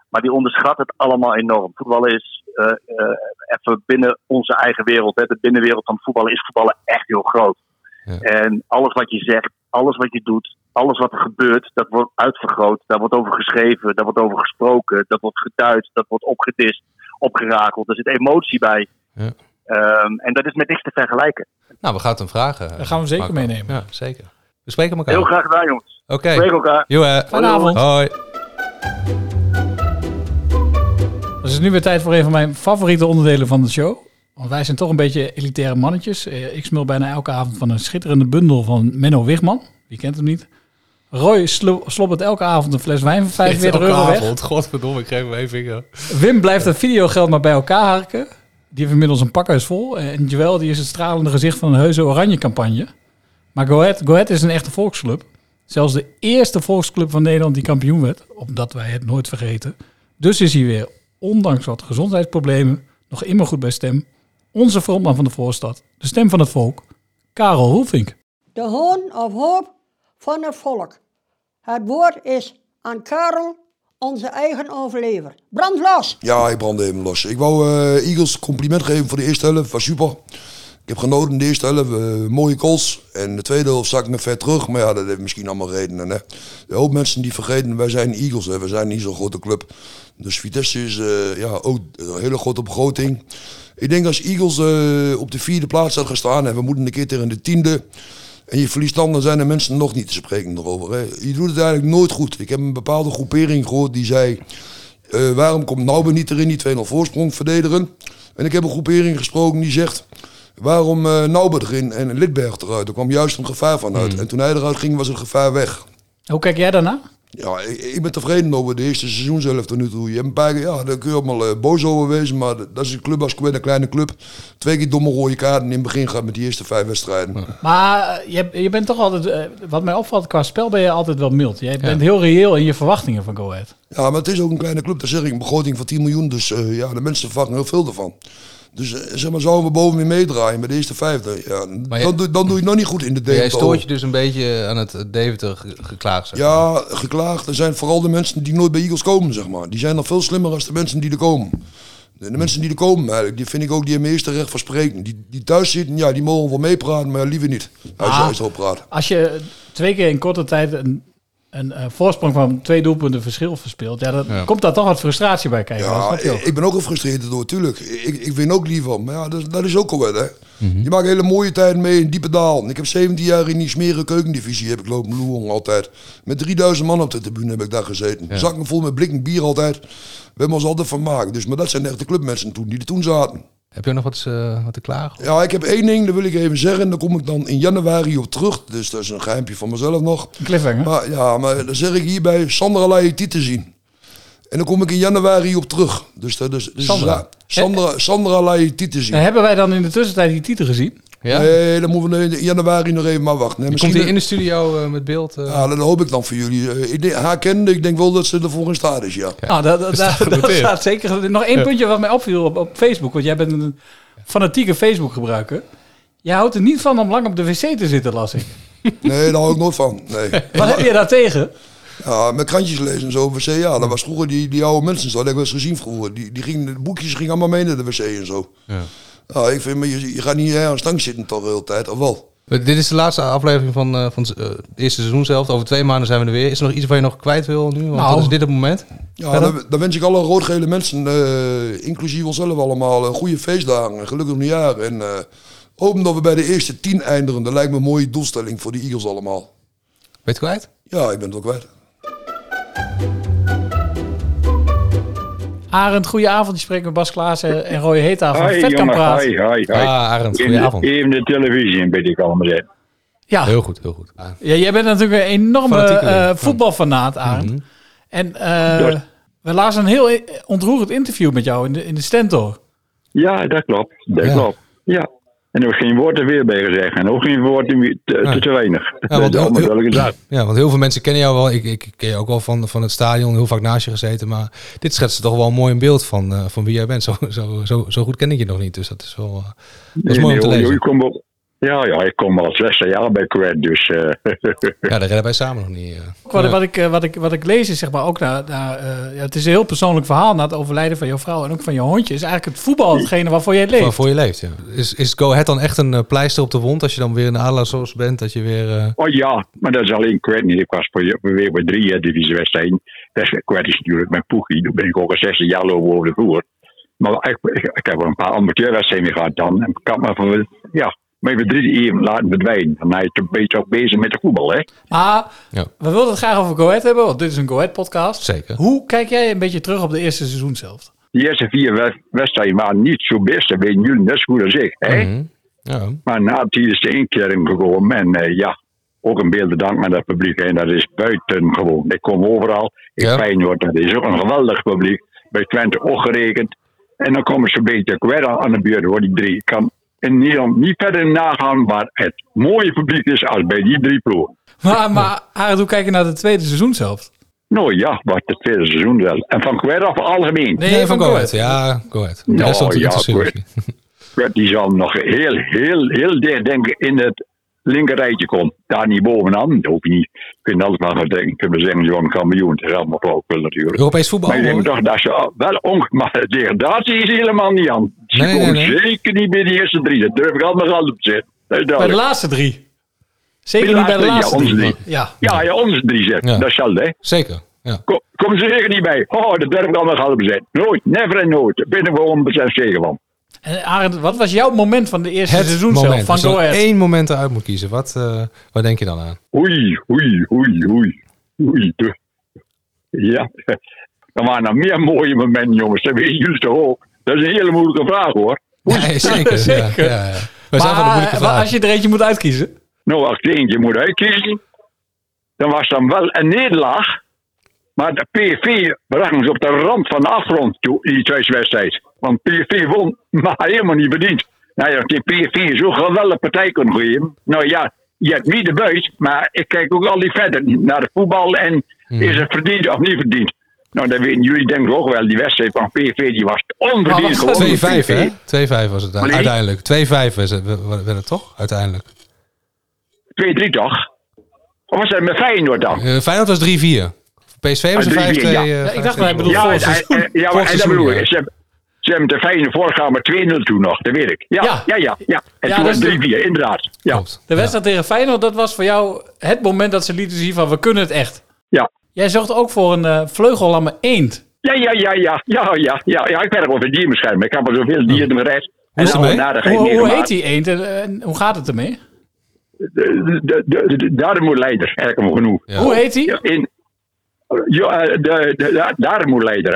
Maar die onderschat het allemaal enorm. Voetballen is eh, eh, even binnen onze eigen wereld. Hè. De binnenwereld van voetballen is voetballen echt heel groot. En alles wat je zegt, alles wat je doet, alles wat er gebeurt, dat wordt uitvergroot. Daar wordt over geschreven, daar wordt over gesproken, dat wordt geduid, dat wordt opgedist, opgerakeld. Er zit emotie bij. Ja. Ehm, en dat is met niks te vergelijken. Nou, we gaan het hem vragen. Dat gaan we zeker Marco. meenemen. Ja, zeker. We spreken elkaar. Heel graag gedaan, jongens. Oké. Spreek elkaar. Joe. Fijne avond. Hoi. Het is nu weer tijd voor een van mijn favoriete onderdelen van de show. Want wij zijn toch een beetje elitaire mannetjes. Eh, Ik smul bijna elke avond van een schitterende bundel van Menno Wigman. Wie kent hem niet? Roy slo- slobbert elke avond een fles wijn van 45 Elke euro weg. avond. Godverdomme, ik geef hem één vinger. Wim blijft het videogeld maar bij elkaar harken. Die heeft inmiddels een pakhuis vol. En Joël die is het stralende gezicht van een heuse oranje campagne. Maar Go Ahead, Go Ahead is een echte volksclub. Zelfs de eerste volksclub van Nederland die kampioen werd. Omdat wij het nooit vergeten. Dus is hij weer, ondanks wat gezondheidsproblemen, nog immer goed bij stem. Onze frontman van de voorstad, de stem van het volk, Karel Hulvink. De hoon of hoop van het volk. Het woord is aan Karel, onze eigen overlever. Brand los! Ja, ik brandde even los. Ik wou eh, Eagles compliment geven voor de eerste helft. Was super. Ik heb genoten in de eerste helft. eh, mooie goals. En de tweede helft zak ik me ver terug. Maar ja, dat heeft misschien allemaal redenen. Hè. Een hoop mensen die vergeten, wij zijn Eagles. Hè. We zijn niet zo'n grote club. Dus Vitesse is eh, ja, ook een hele grote begroting. Ik denk als Eagles eh, op de vierde plaats had gestaan... en we moeten een keer tegen de tiende... En je verliest dan, dan zijn er mensen nog niet te spreken erover. Hè. Je doet het eigenlijk nooit goed. Ik heb een bepaalde groepering gehoord die zei... eh, waarom komt Nauber niet erin, die 2-0 voorsprong verdedigen? En ik heb een groepering gesproken die zegt... waarom eh Nauber erin en Lidberg eruit? Er kwam juist een gevaar vanuit. En toen hij eruit ging, was het gevaar weg. Hoe kijk jij daarna? Ja, ik, ik ben tevreden over de eerste seizoen zelf tot nu toe. Je hebt een paar ja, daar kun je allemaal eh, boos over wezen. Maar dat is een club als Quinn, een kleine club. Twee keer domme rode kaarten in het begin gaat met die eerste vijf wedstrijden. Maar eh, je, je bent toch altijd, eh, wat mij opvalt qua spel, ben je altijd wel mild. Jij bent heel reëel in je verwachtingen van Go Ahead. Ja, maar het is ook een kleine club, dat zeg ik. Een begroting van 10 miljoen, dus eh, ja, de mensen verwachten heel veel ervan. Dus eh, zeg maar, zouden we boven weer meedraaien met de eerste vijfde. Ja, Maar dan, je- doe, dan doe je het nog niet goed in de Maar Jij Deventer. stoort je dus een beetje aan het Deventer ge- geklaagd. zeg maar. Ja, geklaagd. Er zijn vooral de mensen die nooit bij Eagles komen, zeg maar. Die zijn nog veel slimmer als de mensen die er komen. De, de mensen die er komen, eigenlijk, die vind ik ook die eerste recht van spreken. Die, die thuis zitten, ja, die mogen wel meepraten, maar liever niet. Als je Ah. erop praat. Als je twee keer in korte tijd een, een eh, voorsprong van twee doelpunten verschil verspeelt, ja, dan Ja. komt daar toch wat frustratie bij kijken. dat Ja, ik, ik ben ook gefrustreerd door, tuurlijk. Ik, ik win ook liever, maar ja, dat, dat is ook al wel, hè. Je maakt hele mooie tijden mee in diepe daal. Ik heb 17 jaar in die smerige keukendivisie heb ik lopen loeren altijd. Met 3000 man op de tribune heb ik daar gezeten. Zakken vol met blikken bier altijd. We hebben ons altijd van maken. Dus, maar dat zijn echt de clubmensen toen, die er toen zaten. Heb je nog wat, eh, wat te klagen? Ja, ik heb één ding, dat wil ik even zeggen. Daar kom ik dan in januari op terug. Dus dat is een geheimpje van mezelf nog. Een cliffhanger. Maar ja, maar dan zeg ik hierbij Sandra Laïti te zien. En dan kom ik in januari op terug. Dus dat is, dus Sandra? ja, Sandra, Sandra Laïti te zien. En hebben wij dan in de tussentijd die titel gezien? Ja? Nee, dan moeten we in januari nog even maar wachten. Komt misschien hij in de studio eh, met beeld? eh? Ja, dat hoop ik dan voor jullie. Eh, Ik denk, haar kende, ik denk wel dat ze ervoor in staat is, ja. Nou, dat, dat, staat dat, dat genoteerd. staat zeker. Nog één puntje wat mij opviel op, op Facebook. Want jij bent een fanatieke Facebook gebruiker. Jij houdt er niet van om lang op de wc te zitten, las ik. Nee, daar hou ik nooit van. Nee. Wat heb je daar tegen? Ja, met krantjes lezen en zo wc. Ja, dat was vroeger die, die oude mensen. Dat heb ik wel eens gezien vroeger. Die, die gingen, de boekjes gingen allemaal mee naar de wc en zo. Ja. Ja, ik vind, maar je, je gaat niet aan de stang zitten toch de hele tijd, of wel? Maar Dit is de laatste aflevering van, eh, van eh, het eerste seizoen zelf. Over twee maanden zijn we er weer. Is er nog iets waar je nog kwijt wil nu? Want Nou. dan is dit het moment. Ja, dan, dan wens ik alle roodgele mensen, eh, inclusief onszelf allemaal, een goede feestdagen. Een gelukkig nieuwjaar. En eh hopen dat we bij de eerste tien eindigen. Dat lijkt me een mooie doelstelling voor de Eagles allemaal. Ben je het kwijt? Ja, ik ben het wel kwijt. Arend, goedenavond. Je spreekt met Bas Klaassen en Roy Heta van Vet kan praten. hoi, hoi, hoi. Ah, Arend, Even- goedenavond. Even de televisie in, ben ik allemaal. Ja. Heel goed, heel goed. Ah, Ja, jij bent natuurlijk een enorme eh Ja. voetbalfanaat, Arend. Mhm. En eh, we lazen een heel ontroerend interview met jou in de, in de Stentor. Ja, dat klopt. Dat Ja. klopt. Ja. En er was geen woord er weer bij gezegd. En ook geen woord te, Ja. te, te weinig. Ja, want heel-. Ja, want heel veel mensen kennen jou wel. Ik, ik ken je ook wel van, van het stadion, heel vaak naast je gezeten. Maar dit schetst toch wel mooi een beeld van, eh, van wie jij bent. Zo, zo, zo, zo goed ken ik je nog niet. Dus dat is wel eh, dat is mooi om te lezen. ik kom wel- ja, ja, ik kom al 16 jaar bij Kwijt, dus... eh, Ja, daar redden wij samen nog niet. eh. Wat, Ja. wat, ik, eh, wat, ik, wat ik lees is zeg maar ook naar, naar eh, ja, het is een heel persoonlijk verhaal na het overlijden van jouw vrouw en ook van je hondje. Is eigenlijk het voetbal hetgene waarvoor jij leeft. Waarvoor je leeft, ja. Is, is Go Ahead dan echt een eh, pleister op de wond als je dan weer in de Adelaarsoos bent? Dat je weer... eh, Oh ja, maar dat is alleen Kwijt niet. Ik was voor, weer bij drie eh, divisiewedstrijden. Dat is Kwijt is natuurlijk mijn poegie. Toen ben ik ook al 16 jaar lopen over de vloer. Maar ik, ik, ik heb wel een paar amateurwedstrijden gehad dan. En ik had me van, ja, maar ben drie even laten verdwijnen. Dan ben je een beetje ook bezig met de voetbal, hè. Maar Ja. we wilden het graag over Go Ahead hebben, want dit is een Go Ahead podcast. Zeker. Hoe kijk jij een beetje terug op de eerste seizoen zelf? Die eerste vier wed- wedstrijden waren niet zo best. Dat weten jullie net zo goed als ik, hè. mhm. Ja. Maar na het is de inkering gekomen. En eh, ja, ook een beeld dank aan dat publiek. En dat is buitengewoon. Ik kom overal. Ik Ja. Feyenoord, dat is ook een geweldig publiek. Bij Twente ook gerekend. En dan komen ze een beetje kwijt aan aan de buurt, hoor, die drie. Ik kan in Nederland niet verder nagaan waar het mooie publiek is als bij die drie ploegen. Maar, maar Arend, hoe kijk je naar de tweede seizoen zelf? Nou ja, wat het tweede seizoen wel. En van kwijt af algemeen. Nee, Nee, van van. Ahead. Ja, Go Ahead. De Nou, ja, interesseert Go me Ahead. niet. Kwijt, die zal nog heel, heel, heel dicht denk ik in het linkerrijtje komen. Daar niet bovenaan. Dat hoef je niet. Je kunt alles maar denken. Kunnen we zeggen, je wordt een kampioen. Het is allemaal flauwekul natuurlijk. Europees voetbal. Maar ik denk toch dat ze wel onge... Maar de degradatie is helemaal niet aan. Ze Nee, komen nee. zeker niet bij de eerste drie. Dat durf ik allemaal al op te zetten. Dat is Bij de laatste drie. Zeker Bij de niet bij de laatste laatste drie, ja, drie. onze Ja. Ja, ja, onze drie zetten. Ja. Dat zal hè. Zeker. Ja. Kom, ze zeker niet bij. Oh, dat durf ik allemaal al op te zetten. Nooit, never en nooit. Daar ben ik wel 100% zeker van. En Arend, wat was jouw moment van de eerste Het seizoen moment. zelf van Als je Go er Ahead? één moment eruit moet kiezen, wat, eh, wat denk je dan aan? Oei, oei, oei, oei. Oei. Ja, er waren nog meer mooie momenten, jongens. Dat weten jullie toch ook. Dat is een hele moeilijke vraag, hoor. Nee, zeker. Zeker. Ja, ja, ja. We zijn van de Maar, als je er eentje moet uitkiezen. Nou, als ik er eentje moet uitkiezen, dan was dan wel een nederlaag. Maar de PSV brachten ze op de rand van de afgrond toe, in die tweede wedstrijd. Want PSV won, maar helemaal niet verdiend. Nou ja, die PSV zo'n geweldige partij kunnen geven. Nou ja, je hebt niet de buis, maar ik kijk ook al die verder naar de voetbal en is het verdiend of niet verdiend. Nou, dat weten jullie denk ik ook wel. Die wedstrijd van PSV die was onverdiend gewoon. 2-5, hè? 2-5 was het Wanneer? uiteindelijk. 2-5 was het, werd het toch? Uiteindelijk. 2-3 toch? Of was dat met Feyenoord dan? Eh, Feyenoord was 3-4. PSV was Ah, een 5-2. 3-4, ja. eh, Ja, ik 5-2 dacht dat hij bedoelde Ja, vorig ja, maar, dat seizoen, bedoel ja. ik. Ze hebben, de Feyenoord voorgaan met 2-0 toen nog, dat weet ik. Ja, Ja. ja, ja. ja, En Ja, toen was is het de- 3-4, inderdaad. Ja, Klopt. De wedstrijd tegen Feyenoord, dat was voor jou het moment dat ze lieten zien van we kunnen het echt. ja. Jij zocht ook voor een eh vleugellamme eend. Ja, ja, ja, ja, ja, ja, ja, ja. Ik werk over dierenbescherming. Ik heb al zoveel dieren. Hoe is het ermee? nadigheid Hoe, hoe meegemaakt. heet die eend en, en hoe gaat het ermee? De, de, de, de, darmoerleider, eigenlijk maar genoeg. Ja. Hoe heet die? Ja, in, ja, eh, de, de, de, de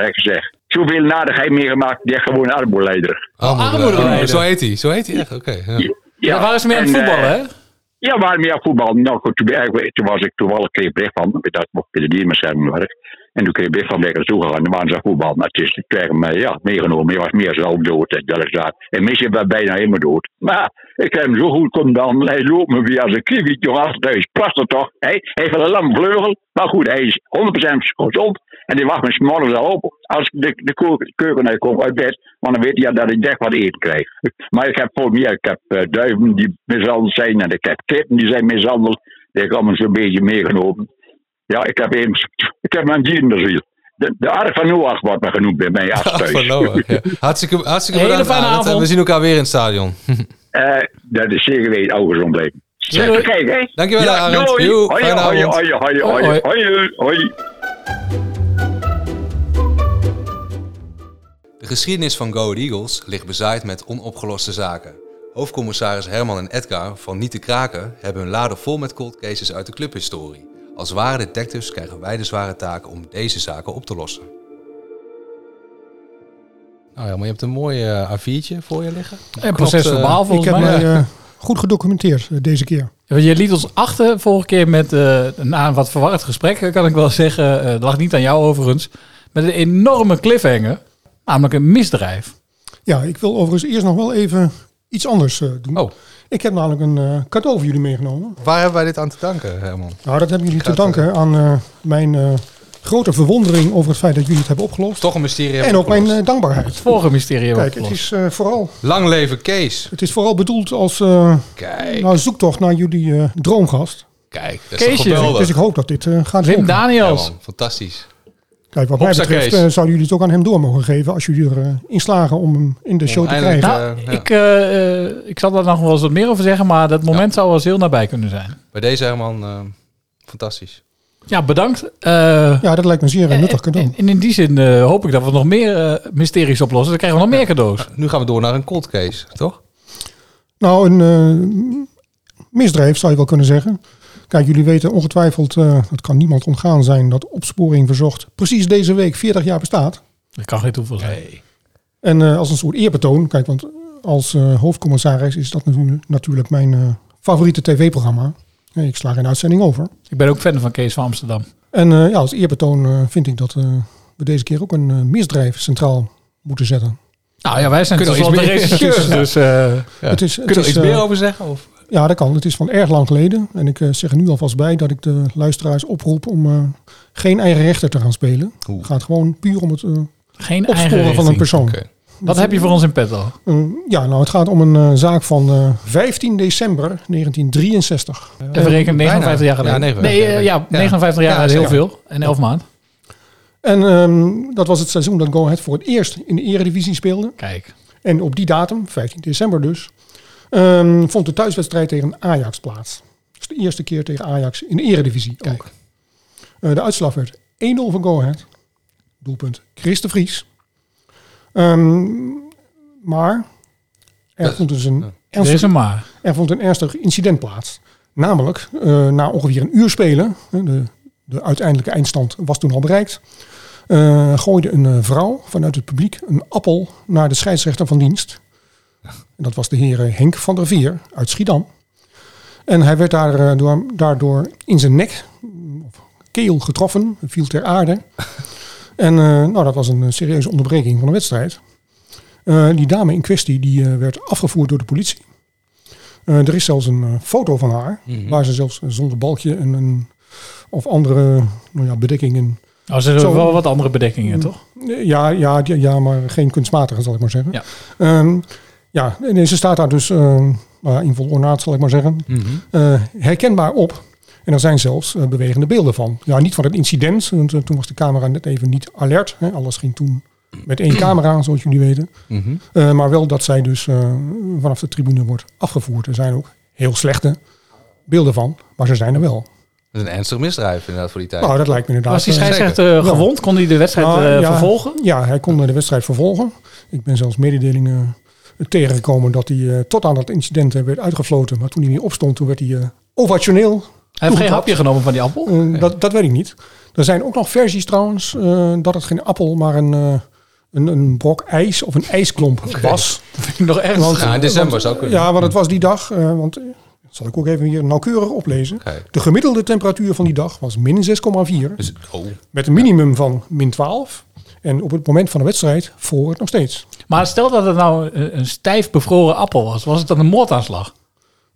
ik gezegd. Zoveel nadigheid meegemaakt, die heeft gewoon armoeleider. armoedeleider. Oh, Zo heet hij. Zo heet hij echt. Oké. ja. Ja, waar is mee aan voetballen, eh, hè? Ja, maar meer voetbal. Nou goed, toen, was ik toevallig kreeg bericht van, dat ik bij de dierenbescherming werk. En toen kreeg ik van lekker naartoe gegaan. Dan waren ze voetbal. Maar het is, ik kreeg hem ja, meegenomen. Hij was meer zelf dood. Dat is dat. En misschien was bijna helemaal dood. Maar ik heb hem zo goed kon dan. Hij loopt me weer als een kiwi. Jongen, hij is prachtig toch. Hij heeft wel een lam vleugel. Maar goed, hij is 100% gezond. En die wacht me 's morgens al op. Als ik de, de keuken, uitkom uit bed. Want dan weet hij dat ik echt wat eten krijg. Maar ik heb voor meer. Ik heb eh, duiven die mishandeld zijn. En ik heb kippen die zijn mishandeld. Die allemaal zo'n beetje meegenomen. Ja, ik heb even, ik heb mijn dierenziel. De, de Ark van Noach wordt me genoemd bij mij thuis. Van Noach, ja. Hartstikke, hartstikke Hele bedankt, fijne. En avond. We zien elkaar weer in het stadion. Eh, dat is zeker weten, ogen gezond blijven. Doei. Kijk, hè? Dankjewel, ja, Arend. doei. Joe, Hoi, fijne hoi, avond. hoi, hoi, hoi, Hoi. hoi, hoi. De geschiedenis van Go Eagles ligt bezaaid met onopgeloste zaken. Hoofdcommissaris Herman en Edgar van Niet te Kraken hebben hun lade vol met cold cases uit de clubhistorie. Als ware detectives krijgen wij de zware taak om deze zaken op te lossen. Nou ja, maar je hebt een mooi eh, A4'tje voor je liggen. En proces Klopt, eh, verbaal Ik volgens heb mij. eh, goed gedocumenteerd deze keer. Je liet ons achter vorige keer met eh, na een wat verwarrend gesprek, kan ik wel zeggen. eh, dat lag niet aan jou overigens. Met een enorme cliffhanger. Namelijk een misdrijf. Ja, ik wil overigens eerst nog wel even iets anders eh, doen. Oh. Ik heb namelijk een eh, cadeau voor jullie meegenomen. Waar hebben wij dit aan te danken, Herman? Nou, dat hebben jullie te Gaat, danken aan eh, mijn eh, grote verwondering over het feit dat jullie het hebben opgelost. Toch een mysterie. En ook mijn eh, dankbaarheid. Het vorige mysterie Kijk, het is, eh, vooral, Lang leven Kees. het is vooral bedoeld als eh, Kijk, nou, zoektocht naar jullie eh, droomgast. kijk. Dat is toch Keesje. geweldig. Dus ik hoop dat dit eh, gaat Wim. Ja, Daniels. man, fantastisch. Kijk, wat mij betreft eh, zouden jullie het ook aan hem door mogen geven als jullie erin in slagen om hem in de show te krijgen. eh, Nou, ja. ik, eh, eh, ik zal daar nog wel eens wat meer over zeggen, maar dat moment zou wel eens heel nabij kunnen zijn. Bij deze Herman, eh, fantastisch. Ja, bedankt. Eh, Ja, dat lijkt me zeer nuttig cadeau. en, en in die zin eh, hoop ik dat we nog meer eh, mysteries oplossen. Dan krijgen we nog meer cadeaus. Nu gaan we door naar een cold case, toch? Nou, een eh, misdrijf zou je wel kunnen zeggen. Kijk, jullie weten ongetwijfeld, eh het kan niemand ontgaan zijn, dat opsporing verzocht precies deze week 40 jaar bestaat. Dat kan geen toeval zijn. En eh, als een soort eerbetoon, kijk, want als eh, hoofdcommissaris is dat natuurlijk, mijn eh, favoriete tv-programma. Ik sla geen uitzending over. Ik ben ook fan van Kees van Amsterdam. En eh, ja, als eerbetoon eh, vind ik dat eh, we deze keer ook een misdrijf centraal moeten zetten. Nou ja, wij zijn Kunnen tenslotte iets meer- Ja. dus... eh, Ja. Het is, het Kunnen we is, iets meer over zeggen? Of? Ja, dat kan. Het is van erg lang geleden. En ik eh, zeg er nu alvast bij dat ik de luisteraars oproep om eh, geen eigen rechter te gaan spelen. Oeh. Het gaat gewoon puur om het eh, geen eigen opsporen van een persoon. Wat heb je voor ons in petto? Ja, nou, het gaat om een zaak van eh, 15 december 1963. Even rekenen, bijna. 59 jaar geleden. Ja, 59 nee, jaar ja, geleden. 59 jaar Ja, is heel veel. En 11 maanden. En ehm, dat was het seizoen dat Go Ahead voor het eerst in de eredivisie speelde. Kijk. En op die datum, 15 december dus, ehm, vond de thuiswedstrijd tegen Ajax plaats. Dus de eerste keer tegen Ajax in de eredivisie ook. Eh, de uitslag werd 1-0 voor Go Ahead. Doelpunt Chris de Vries. Ehm, maar er Dat- vond dus een, Er is ernstig, een maar. er vond een ernstig incident plaats. Namelijk, eh, na ongeveer een uur spelen, de, de uiteindelijke eindstand was toen al bereikt, eh, gooide een eh, vrouw vanuit het publiek een appel naar de scheidsrechter van dienst. Dat was de heer eh, Henk van der Veer uit Schiedam. En hij werd daardoor, daardoor in zijn nek, of keel getroffen, viel ter aarde. En eh, nou, dat was een eh, serieuze onderbreking van de wedstrijd. Eh, die dame in kwestie die, eh, werd afgevoerd door de politie. Eh, er is zelfs een eh, foto van haar, Mhm. waar ze zelfs zonder balkje en een, of andere nou ja, bedekkingen. Oh, er zijn Zo. wel wat andere bedekkingen, Mm. toch? Eh, Ja, ja, ja, ja, maar geen kunstmatige, zal ik maar zeggen. Ja. Ehm, ja, en ze staat daar dus ehm, nou in vol ornaat, zal ik maar zeggen. Mhm. eh, herkenbaar op. En er zijn zelfs eh, bewegende beelden van. Ja, niet van het incident, want eh, toen was de camera net even niet alert. Hè. Alles ging toen met één camera, zoals jullie weten. Mhm. Eh, maar wel dat zij dus eh, vanaf de tribune wordt afgevoerd. Er zijn ook heel slechte beelden van, maar ze zijn er wel. Dat is een ernstig misdrijf inderdaad voor die tijd. Nou, dat lijkt me inderdaad. Was die eh, scheidsrechter eh, Ja. gewond? Kon hij de wedstrijd Nou, eh, ja, vervolgen? Ja, hij kon de wedstrijd vervolgen. Ik ben zelfs mededelingen tegengekomen dat hij eh, tot aan dat incident eh, werd uitgefloten. Maar toen hij weer opstond, toen werd hij eh, ovationeel. Hij heeft geen hapje genomen van die appel? Dat, dat weet ik niet. Er zijn ook nog versies trouwens eh, dat het geen appel, maar een, eh, een, een brok ijs of een ijsklomp was. Dat vind ik nog erg. Want- Ja, in december want- zou kunnen. Ja, want het was die dag. eh, want eh, zal ik ook even hier nauwkeurig oplezen. De gemiddelde temperatuur van die dag was min 6,4. Dus, oh. Met een minimum van min 12. En op het moment van de wedstrijd voor het nog steeds. Maar stel dat het nou een, een stijf bevroren appel was. Was het dan een moordaanslag?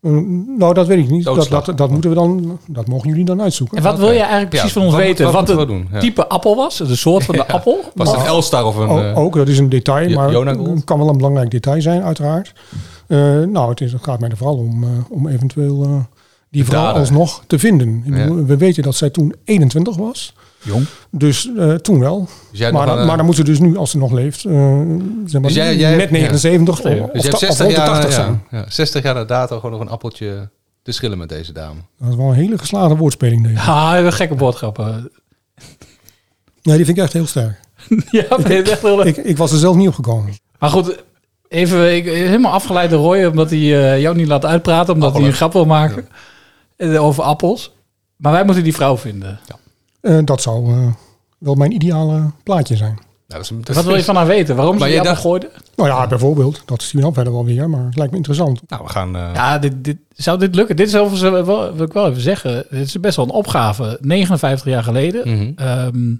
Mm, nou, dat weet ik niet. Dat, dat, dat moeten we dan, dat mogen jullie dan uitzoeken. En wat wil je eigenlijk precies van ons wat- weten? wat het we doen? Ja. type appel was? De soort van de Ja. appel? Was het een Elstar of een... O- eh, ook, dat is een detail, maar het kan wel een belangrijk detail zijn, uiteraard. Eh, nou, het, is, het gaat mij er vooral om, eh, om eventueel eh, die vrouw alsnog te vinden. Bedoel, We weten dat zij toen 21 was. Jong. Dus eh, toen wel. Dus maar, dan, een, maar dan moet ze dus nu, als ze nog leeft, eh, zeg maar, Dus jij- jij- net ja. 79 Dus of, je ta- of 60 rond de jaar, 80 ja, zijn. ja, 60 jaar na dato gewoon nog een appeltje te schillen met deze dame. Dat is wel een hele geslaagde woordspeling. Deze. Ja, een gekke woordgrappen. Ja, die vind ik echt heel sterk. ja, vind je het echt heel leuk? Ik, ik was er zelf niet op gekomen. Maar goed, even ik, helemaal afgeleid door Roy, omdat hij eh, jou niet laat uitpraten, omdat hij een grap wil maken eh, over appels. Maar wij moeten die vrouw vinden. Eh, dat zou eh, wel mijn ideale plaatje zijn. Wat wil je van haar weten? Waarom ze Maar appel dacht- gooide? Nou ja, bijvoorbeeld. Dat zien we dan verder wel weer, maar het lijkt me interessant. Nou, we gaan... eh, Ja, dit, dit, zou dit lukken? Dit is overigens wel, wil ik wel even zeggen. Dit is best wel een opgave. 59 jaar geleden. Mhm. Ehm,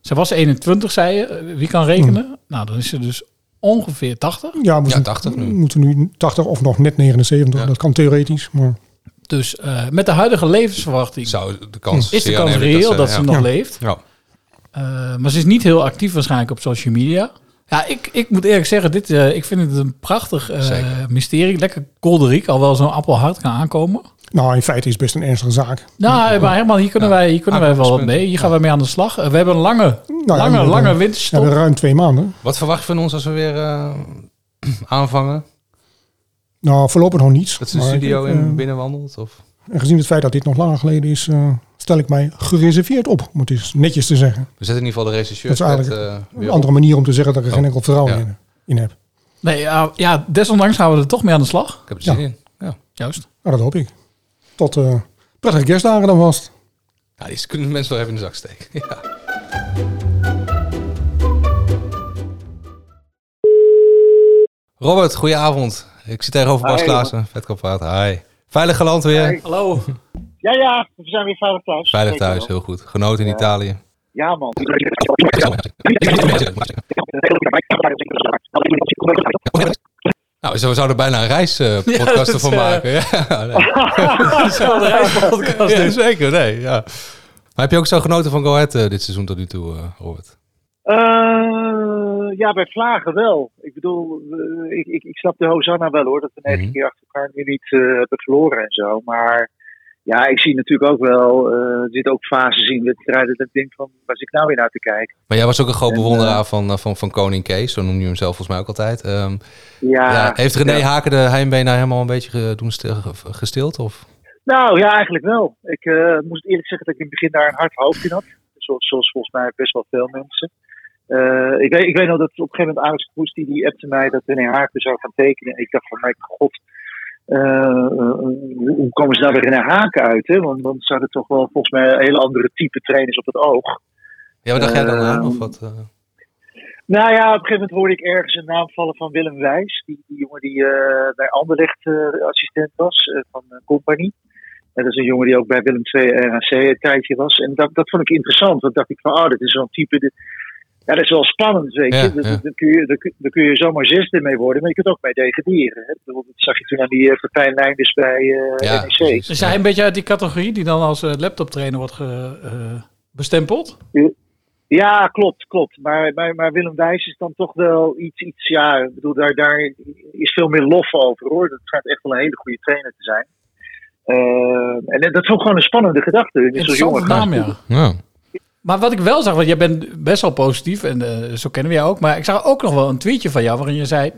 ze was 21, zei je. Wie kan rekenen? Nou, dan is ze dus ongeveer 80. Ja, we Ja, 80 nu. moeten nu 80 of nog net 79. Dat kan theoretisch, maar... Dus eh, met de huidige levensverwachting Zou de kans is de kans reëel ze- dat ze ja. nog leeft. Ja. Eh, maar ze is niet heel actief waarschijnlijk op social media. Ja, ik, ik moet eerlijk zeggen, dit, eh, ik vind het een prachtig eh, mysterie. Lekker kolderiek, al wel zo'n appel hard kan aankomen. Nou, in feite is het best een ernstige zaak. Nou, maar helemaal, hier kunnen, Ja, wij, hier kunnen wij wel wat mee. Hier gaan we mee aan de slag. We hebben een lange, Nou ja, lange, we hebben- lange We winterstop. hebben ruim twee maanden. Wat verwacht je van ons als we weer eh, aanvangen? Nou, voorlopig nog niets. Dat ze de Maar studio ik, in eh, binnenwandelt? Of? En gezien het feit dat dit nog langer geleden is, eh, stel ik mij gereserveerd op, om het eens netjes te zeggen. We zetten in ieder geval de Dat regisseurs is eigenlijk met, eh, een andere manier om te zeggen dat ik er geen Oh, enkel vertrouwen ja. in, in heb. Nee, ja, ja, desondanks gaan we er toch mee aan de slag. Ik heb er zin Ja. in. Ja. Juist. Nou, dat hoop ik. Tot eh, prettige kerstdagen dan vast. ja, die kunnen mensen wel even in de zak steken. Ja. Robert, goedenavond. Ik zit tegenover Bas Klaassen, Vetkampaat. Hi. Veilig geland weer? Hallo. Ja, ja, we zijn weer veilig thuis. Veilig thuis, heel goed. Genoten in Italië. Ja, man. Nou, we zouden er bijna een reispodcast Ja, dat, van eh, maken. Ja, nee. Zo'n reispodcast Ja, zeker, nee. Ja. Maar heb je ook zo genoten van Go Ahead eh, dit seizoen tot nu toe, eh, Robert? Eh, ja, bij Vlagen wel. Ik bedoel, eh, ik, ik, ik snap de Hosanna wel hoor, dat we negen Mhm. keer achter elkaar nu niet eh, hebben verloren en zo. Maar ja, ik zie natuurlijk ook wel, er zitten ook fases in wedstrijden dat ik denk van, waar zit ik nou weer naar te kijken? Maar jij was ook een groot En, bewonderaar van, van, van Koning Kees, zo noem je hem zelf volgens mij ook altijd. Ehm, Ja, ja, heeft René ja. Haken de heimwee nou helemaal een beetje doen gestild? Of? Nou ja, eigenlijk wel. Ik moest eerlijk zeggen dat ik in het begin daar een hard hoofd in had. Zoals, zoals volgens mij best wel veel mensen. Eh, ik, weet, ik weet nog dat op een gegeven moment Alex Kroes die, die appte mij dat René Haken zou gaan tekenen. En ik dacht van, mijn god, eh, eh, hoe, komen ze daar bij René Haken uit? Hè? Want dan zouden toch wel volgens mij hele andere type trainers op het oog. Ja, wat dacht jij dan aan? Ehm, Of wat? Nou ja, op een gegeven moment hoorde ik ergens een naam vallen van Willem Wijs. Die, die jongen die bij Anderlecht assistent was van Compagnie. En dat is een jongen die ook bij Willem II RAC een tijdje was. En dat, dat vond ik interessant. Want dacht ik van, oh, dit is zo'n type... Dit, ja, dat is wel spannend, weet je. Ja, Daar- ja. daar kun je, daar, kun- daar kun je zomaar zesde mee worden, maar je kunt ook mee degraderen. Hè? Dat zag je toen aan die uh, Pepijn Leinders bij eh Ja, NEC. precies. Is hij een beetje uit die categorie die dan als eh, laptoptrainer wordt ge- eh, bestempeld? Ja, klopt, klopt. Maar, maar, maar Willem Wijs is dan toch wel iets, iets ja, ik bedoel, daar, daar is veel meer lof over hoor. Dat schijnt echt wel een hele goede trainer te zijn. Eh, en dat is ook gewoon een spannende gedachte. zo'n jonge naam, ja. Maar wat ik wel zag, want jij bent best wel positief en eh, zo kennen we jou ook. Maar ik zag ook nog wel een tweetje van jou waarin je zei...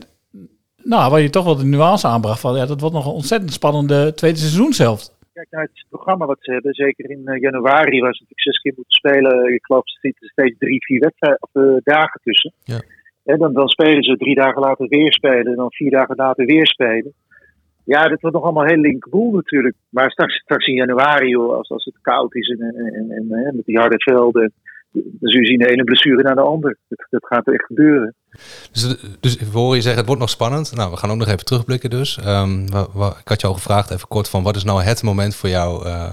Nou, waar je toch wel de nuance aanbracht van... Ja, dat wordt nog een ontzettend spannende tweede seizoenshelft. Kijk naar het programma wat ze hebben. Zeker in eh, januari, waar ze natuurlijk zes keer moeten spelen. Ik geloof, er zitten steeds drie, vier wedstrijden, of, eh, dagen tussen. Ja. En dan, dan spelen ze drie dagen later weer spelen. En dan vier dagen later weer spelen. Ja, dat wordt nog allemaal heel linkboel natuurlijk. Maar straks, straks in januari, joh, als, als het koud is en, en, en, met die harde velden. dan zul je zien de ene blessure naar de ander. Dat, dat gaat er echt gebeuren. Dus, dus we horen je zeggen, het wordt nog spannend. Nou, we gaan ook nog even terugblikken dus. Ehm, wa- wa- ik had je al gevraagd, even kort, van wat is nou het moment voor jou eh,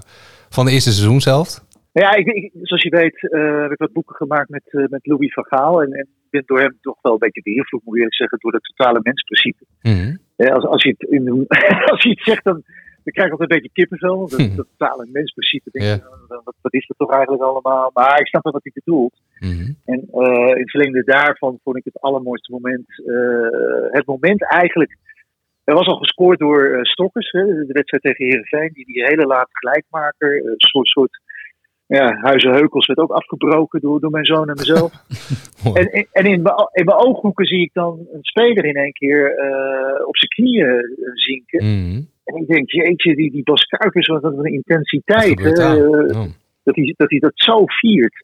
van de eerste seizoen zelf? Nou ja, ik, ik- zoals je weet eh, heb ik wat boeken gemaakt met, eh, met Louis van Gaal. En, en ben door hem toch wel een beetje beïnvloed, moet ik eerlijk zeggen, door het totale mensprincipe. Eh, als, als, je het in, als je het zegt, dan, dan krijg ik altijd een beetje kippenvel. Dat, Hm. dat totale mensprincipe, denk Ja. wat, wat is dat toch eigenlijk allemaal? Maar ik snap wel wat hij bedoelt. En eh, in het verlengde daarvan vond ik het allermooiste moment. eh, het moment eigenlijk. Er was al gescoord door eh, Stokkers, hè, de wedstrijd tegen Herenveen, die die hele late gelijkmaker, een soort, soort ja, Huizen Heukels werd ook afgebroken door, door mijn zoon en mezelf. en en, in, mijn, in mijn ooghoeken zie ik dan een speler in één keer eh, op zijn knieën eh, zinken. En ik denk, jeetje, die, die Bas Kuipers, wat een intensiteit. hè, daar? eh, dat, hij, dat hij dat zo viert.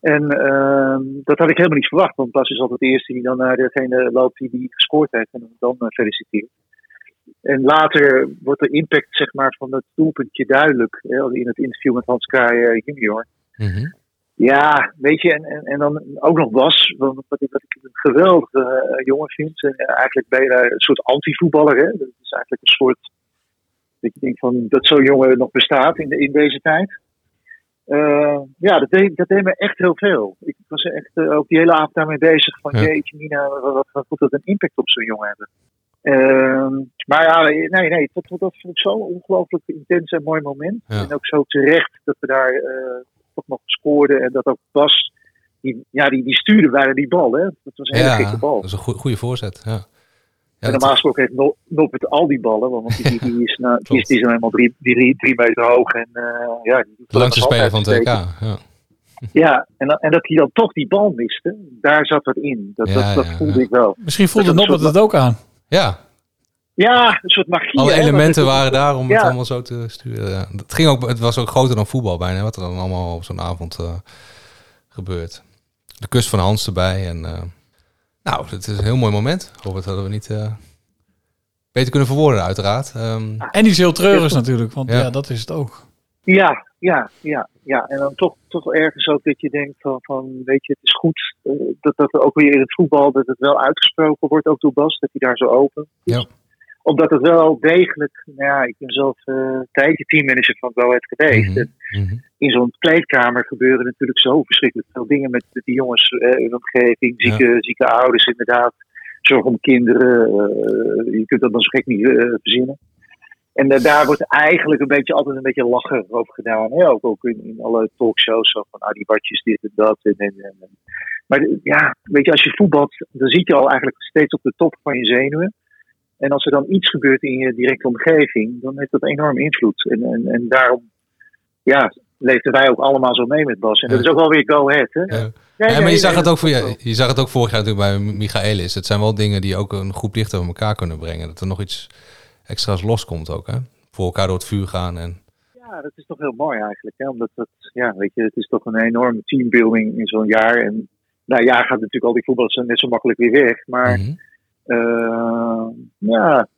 En ehm, dat had ik helemaal niet verwacht. Want Bas is altijd de eerste die dan naar degene loopt die, die gescoord heeft. En hem dan feliciteert. En later wordt de impact zeg maar, van dat doelpuntje duidelijk. Hè, in het interview met Hans Kraaij eh, junior. Ja, weet je, en, en, en dan ook nog Bas, wat, wat ik, een geweldige eh, jongen vind. En, eh, eigenlijk ben je daar een soort anti-voetballer. Hè? Dat is eigenlijk een soort, dat je denkt van, dat zo'n jongen nog bestaat in, de, in deze tijd. Ja, dat deed, dat deed me echt heel veel. Ik was echt ook die hele avond daarmee bezig. Van Ja. jeetje Mina, wat, wat, wat moet dat een impact op zo'n jongen hebben. Ehm, maar ja, nee, nee, dat, dat, vond ik zo'n ongelooflijk intens en mooi moment. Ja. En ook zo terecht dat we daar eh, toch nog scoorden. En dat ook Bas, die, ja, die, die stuurde bijna die bal. Hè? Dat was een hele Ja, gekke bal. dat is een goe- goede voorzet. Ja. Ja, en normaal gesproken heeft No- Noppert al die ballen. Want die, die, die is, nou, die is, die is helemaal drie, drie, drie meter hoog. En, eh, ja, die de langste speler van het. Ja. Ja, en, en dat hij dan toch die bal miste, daar zat wat in. Dat, Ja, dat, dat ja, voelde ik wel. Misschien voelde soort het ook aan. Ja, Ja, een soort magie. alle hè, elementen waren daar om Ja. het allemaal zo te sturen. Ja. Het, ging ook, het was ook groter dan voetbal bijna, wat er dan allemaal op zo'n avond eh, gebeurt. De kust van Hans erbij. En, eh, nou, het is een heel mooi moment. Robert hadden we niet eh, beter kunnen verwoorden, uiteraard. Ehm, En iets heel treurigs natuurlijk, want Ja. ja. dat is het ook. Ja, ja, ja, ja. En dan toch, toch ergens ook dat je denkt van, van weet je, het is goed eh, dat dat er ook weer in het voetbal, dat het wel uitgesproken wordt, ook door Bas, dat hij daar zo open is. Ja. Omdat het wel degelijk, nou ja, ik ben zelf eh, een tijdje teammanager van Go Ahead geweest. En in zo'n kleedkamer gebeuren natuurlijk zo verschrikkelijk veel dingen met die jongens eh, in de omgeving, zieke, zieke ouders inderdaad, zorg om kinderen, je kunt dat dan zo gek niet verzinnen. En daar wordt eigenlijk een beetje altijd een beetje lachen over gedaan. Hè? Ook, ook in, in alle talkshows zo van ah, die watjes dit en dat. En, en. Maar ja, weet je, als je voetbalt, dan zit je al eigenlijk steeds op de top van je zenuwen. En als er dan iets gebeurt in je directe omgeving, dan heeft dat enorm invloed. En, en, en daarom ja, leefden wij ook allemaal zo mee met Bas. En dat is ook wel weer go ahead. Hè? Nee, ja, maar je zag, het ook voor, je, je zag het ook vorig jaar natuurlijk bij Michaelis. Het zijn wel dingen die ook een groep dichter bij elkaar kunnen brengen. Dat er nog iets extra's loskomt ook. Hè? Voor elkaar door het vuur gaan. En, Ja, dat is toch heel mooi eigenlijk. Hè? Omdat dat, ja, weet je, het is toch een enorme teambuilding in zo'n jaar. En na een jaar gaat natuurlijk al die voetballers net zo makkelijk weer weg. Maar eh, ja,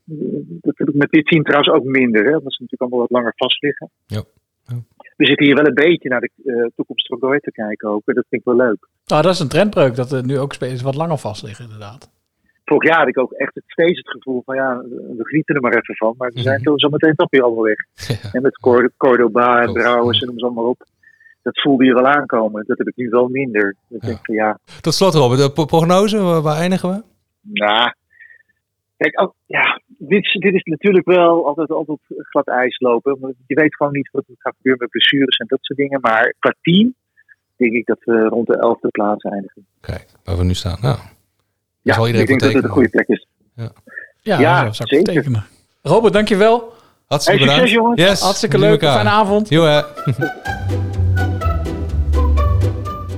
dat heb ik met dit team trouwens ook minder. Hè? Omdat ze natuurlijk allemaal wat langer vast liggen. Ja. We zitten hier wel een beetje naar de eh, toekomst van Goethe te kijken ook. En dat vind ik wel leuk. Nou, dat is een trendbreuk, dat er nu ook spelers wat langer vast liggen, inderdaad. Vorig jaar had ik ook echt het- steeds het gevoel van ja, we genieten er maar even van. Maar ze zijn zo meteen toch weer allemaal weg. En met Cor- Cordoba en Brouwers en noem ze allemaal op. Dat voelde je wel aankomen. Dat heb ik nu wel minder. Ik denk van ja, tot slot Robert, de pro- prognose, waar, waar eindigen we? nou. Kijk, ja, dit, is- dit is natuurlijk wel altijd, altijd glad ijs lopen. Want Je weet gewoon niet wat er gaat gebeuren met blessures en dat soort dingen. Maar qua team denk ik dat we rond de elfde plaats eindigen. Waar we nu staan. Nou, Ja, zal iedereen ik denk dat het een goede plek is. Ja, Ja, Ja, dat zou ik tekenen. Robert, dankjewel. Hartstikke Hey, succes, bedankt. jongens. Yes, Hartstikke leuk. Fijne avond. Jo, hè.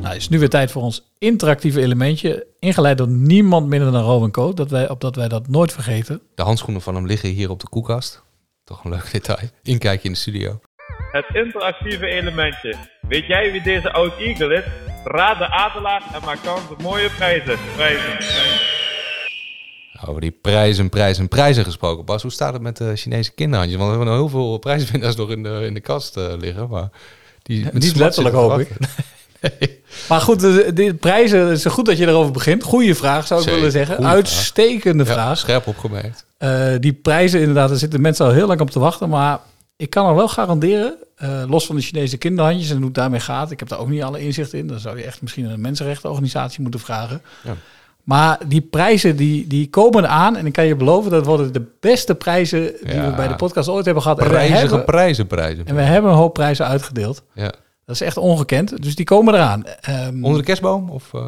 Nou, het is nu weer tijd voor ons interactieve elementje. Ingeleid door niemand minder dan Robin Coat. Dat wij, opdat wij dat nooit vergeten. De handschoenen van hem liggen hier op de koelkast. Toch een leuk detail. Inkijkje in de studio. Het interactieve elementje. Weet jij wie deze oud Eagle is? Raad de adelaar en maak kans op mooie prijzen. Prijzen. prijzen. Over die prijzen, prijzen, prijzen gesproken. Bas, hoe staat het met de Chinese kinderhandjes? Want we hebben nog heel veel prijswinnaars nog in de, in de kast eh, liggen. Maar die, met niet letterlijk, hoop ik. wachten. Maar goed, de, de prijzen, het is goed dat je erover begint. Goeie vraag, zou ik willen zeggen. Uitstekende Ja, vraag. scherp opgemerkt. Eh, die prijzen, inderdaad, daar zitten mensen al heel lang op te wachten. Maar ik kan er wel garanderen, eh, los van de Chinese kinderhandjes en hoe het daarmee gaat. Ik heb daar ook niet alle inzicht in. Dan zou je echt misschien een mensenrechtenorganisatie moeten vragen. Ja. Maar die prijzen die, die komen eraan. En ik kan je beloven, dat worden de beste prijzen die Ja. we bij de podcast ooit hebben gehad. En we Prijzige hebben- prijzen, prijzen. En we hebben een hoop prijzen uitgedeeld. Ja. Dat is echt ongekend. Dus die komen eraan. Ehm, Onder de kerstboom? Of, eh,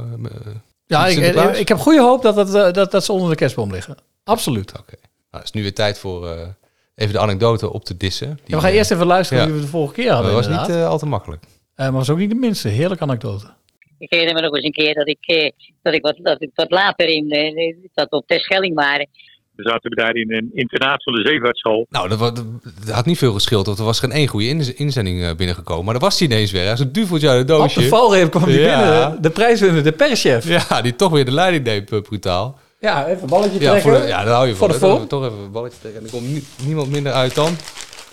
ja, ik, ik heb goede hoop dat, dat, eh, dat, dat ze onder de kerstboom liggen. Absoluut. Nou, het is nu weer tijd voor eh, even de anekdote op te dissen. Die, Ja, we gaan eh, eerst even luisteren ja. wie we de vorige keer hadden. Dat was niet inderdaad. eh, al te makkelijk. Eh, maar was ook niet de minste. Heerlijke anekdote. Ik herinner me nog eens een keer dat ik, eh, dat ik, wat, dat ik wat later in, dat op Terschelling waren. We zaten daar in een internaat van de zeevaartschool. Nou, dat, had niet veel geschild, want er was geen één goede inz- inzending eh, binnengekomen. Maar er was hij ineens weer. Als een duveltje uit het doosje. Op de valreep kwam die Ja. binnen. De prijswinner, de perschef. Ja, die toch weer de leiding deed, brutaal. Ja, even een balletje Ja, trekken. voor de, ja, daar hou je Voor vorm. Toch even een balletje trekken. En er komt nie- niemand minder uit dan...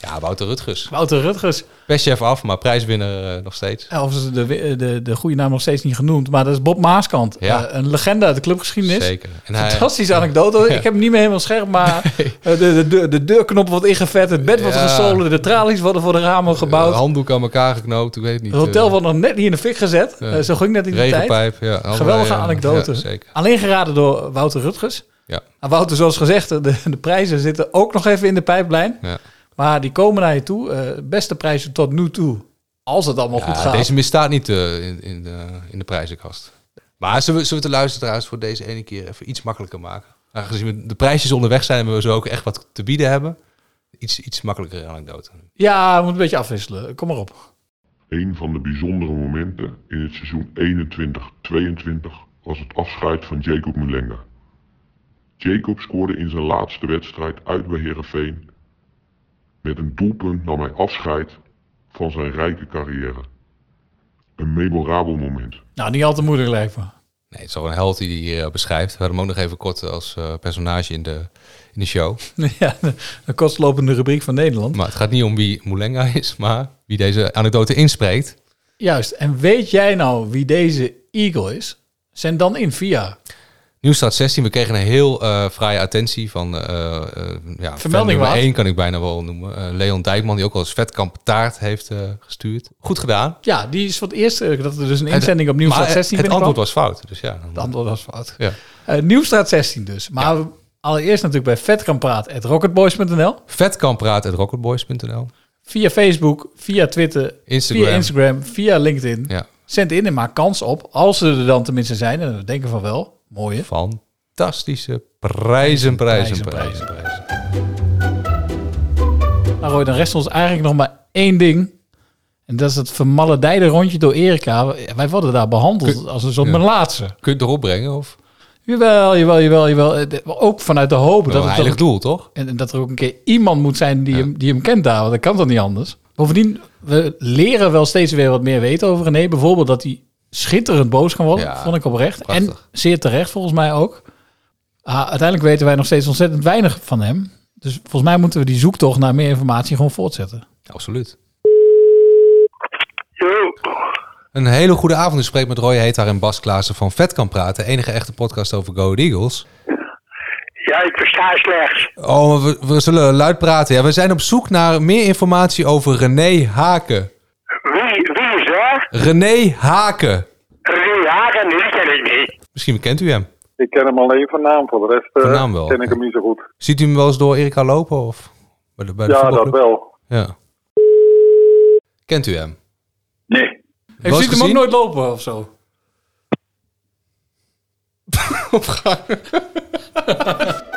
Ja, Wouter Rutgers. Wouter Rutgers. Perschef af, maar prijswinner eh, nog steeds. Of is de, de, de goede naam nog steeds niet genoemd. Maar dat is Bob Maaskant. Ja. Eh, een legende uit de clubgeschiedenis. Zeker. En hij- Fantastische anekdote. Ik heb hem niet meer helemaal scherp, maar eh, de, de, de, de deurknop wordt ingevet. Het bed wordt gestolen. De tralies worden voor de ramen gebouwd. Eh, handdoek aan elkaar geknoopt, ik weet het niet. Het hotel eh, wordt nog net niet in de fik gezet. Eh, zo ging dat in die tijd. Ja. Geweldige eh, anekdote. zeker. Alleen geraden door Wouter Rutgers. Ja. En Wouter, zoals gezegd, de, de prijzen zitten ook nog even in de pijplijn. Ja. Maar die komen naar je toe. Eh, beste prijzen tot nu toe. Als het allemaal goed Ja, gaat. Deze misstaat niet eh, in, in, de, in de prijzenkast. Maar zullen we, zullen we de luisteraars voor deze ene keer even iets makkelijker maken? Aangezien we de prijsjes onderweg zijn en we zo ook echt wat te bieden hebben. Iets, iets makkelijker anekdote. Ja, we moeten een beetje afwisselen. Kom maar op. Een van de bijzondere momenten in het seizoen 21-22 was het afscheid van Jacob Mulenga. Jacob scoorde in zijn laatste wedstrijd uit bij Herenveen. Met een doelpunt nam hij afscheid van zijn rijke carrière. Een memorabel moment. Nou, niet al te moeilijk lijkt me. Nee, het is al een held die hij hier eh, beschrijft. We hadden hem ook nog even kort als eh, personage in de, in de show. ja, de, de kortlopende rubriek van Nederland. Maar het gaat niet om wie Moulenga is, maar wie deze anekdote inspreekt. Juist. En weet jij nou wie deze Eagle is? Zend dan in via. Nieuwstraat 16, we kregen een heel eh fraaie attentie van uh, uh, ja, fan nummer waard. 1 kan ik bijna wel noemen. Uh, Leon Dijkman, die ook al eens Vetkamp taart heeft uh, gestuurd. Goed gedaan. Ja, die is voor het eerst uh, dat er dus een inzending op Nieuwstraat 16 Het antwoord was fout. Dus ja, het antwoord was fout. Ja. Uh, Nieuwstraat 16 dus. Maar ja. allereerst natuurlijk bij vetkampraat.rocketboys.nl Vetkampraat.rocketboys.nl Via Facebook, via Twitter, Instagram. via Instagram, via LinkedIn. Ja. Zend in en maak kans op, als ze er dan tenminste zijn, en we denken van wel, mooie. Fantastische prijzen, prijzen, prijzen, prijzen. Nou Roy, dan rest ons eigenlijk nog maar één ding. En dat is het vermaledijde rondje door Erika. Wij worden daar behandeld Kun, als een soort ja. laatste. Kun je het erop brengen? Of? Jawel, jawel, jawel, jawel. Ook vanuit de hoop. Dat, dat een heilig doel, toch? En dat er ook een keer iemand moet zijn die, ja. hem, die hem kent daar. Want dat kan toch niet anders? Bovendien, we leren wel steeds weer wat meer weten over René. Bijvoorbeeld dat hij schitterend boos kan worden. Ja, vond ik oprecht. Prachtig. En zeer terecht volgens mij ook. Ah, uiteindelijk weten wij nog steeds ontzettend weinig van hem. Dus volgens mij moeten we die zoektocht naar meer informatie gewoon voortzetten. Absoluut. Een hele goede avond. U spreekt met Roy Heetaar en Bas Klaassen van Vet kan praten. De enige echte podcast over Go Eagles. Ja, ik versta slechts. Oh, we, we, zullen luid praten. Ja, we zijn op zoek naar meer informatie over René Haken. Wie, wie is dat? René Haken. René Haken, die ken ik niet. Misschien kent u hem. Ik ken hem alleen van naam, voor de rest naam wel. ken ik hem niet zo goed. Ziet u hem wel eens door Erika lopen? Of bij de, bij de ja, dat wel. Ja. Kent u hem? Nee. Heeft u ziet hem ook nooit lopen of zo? de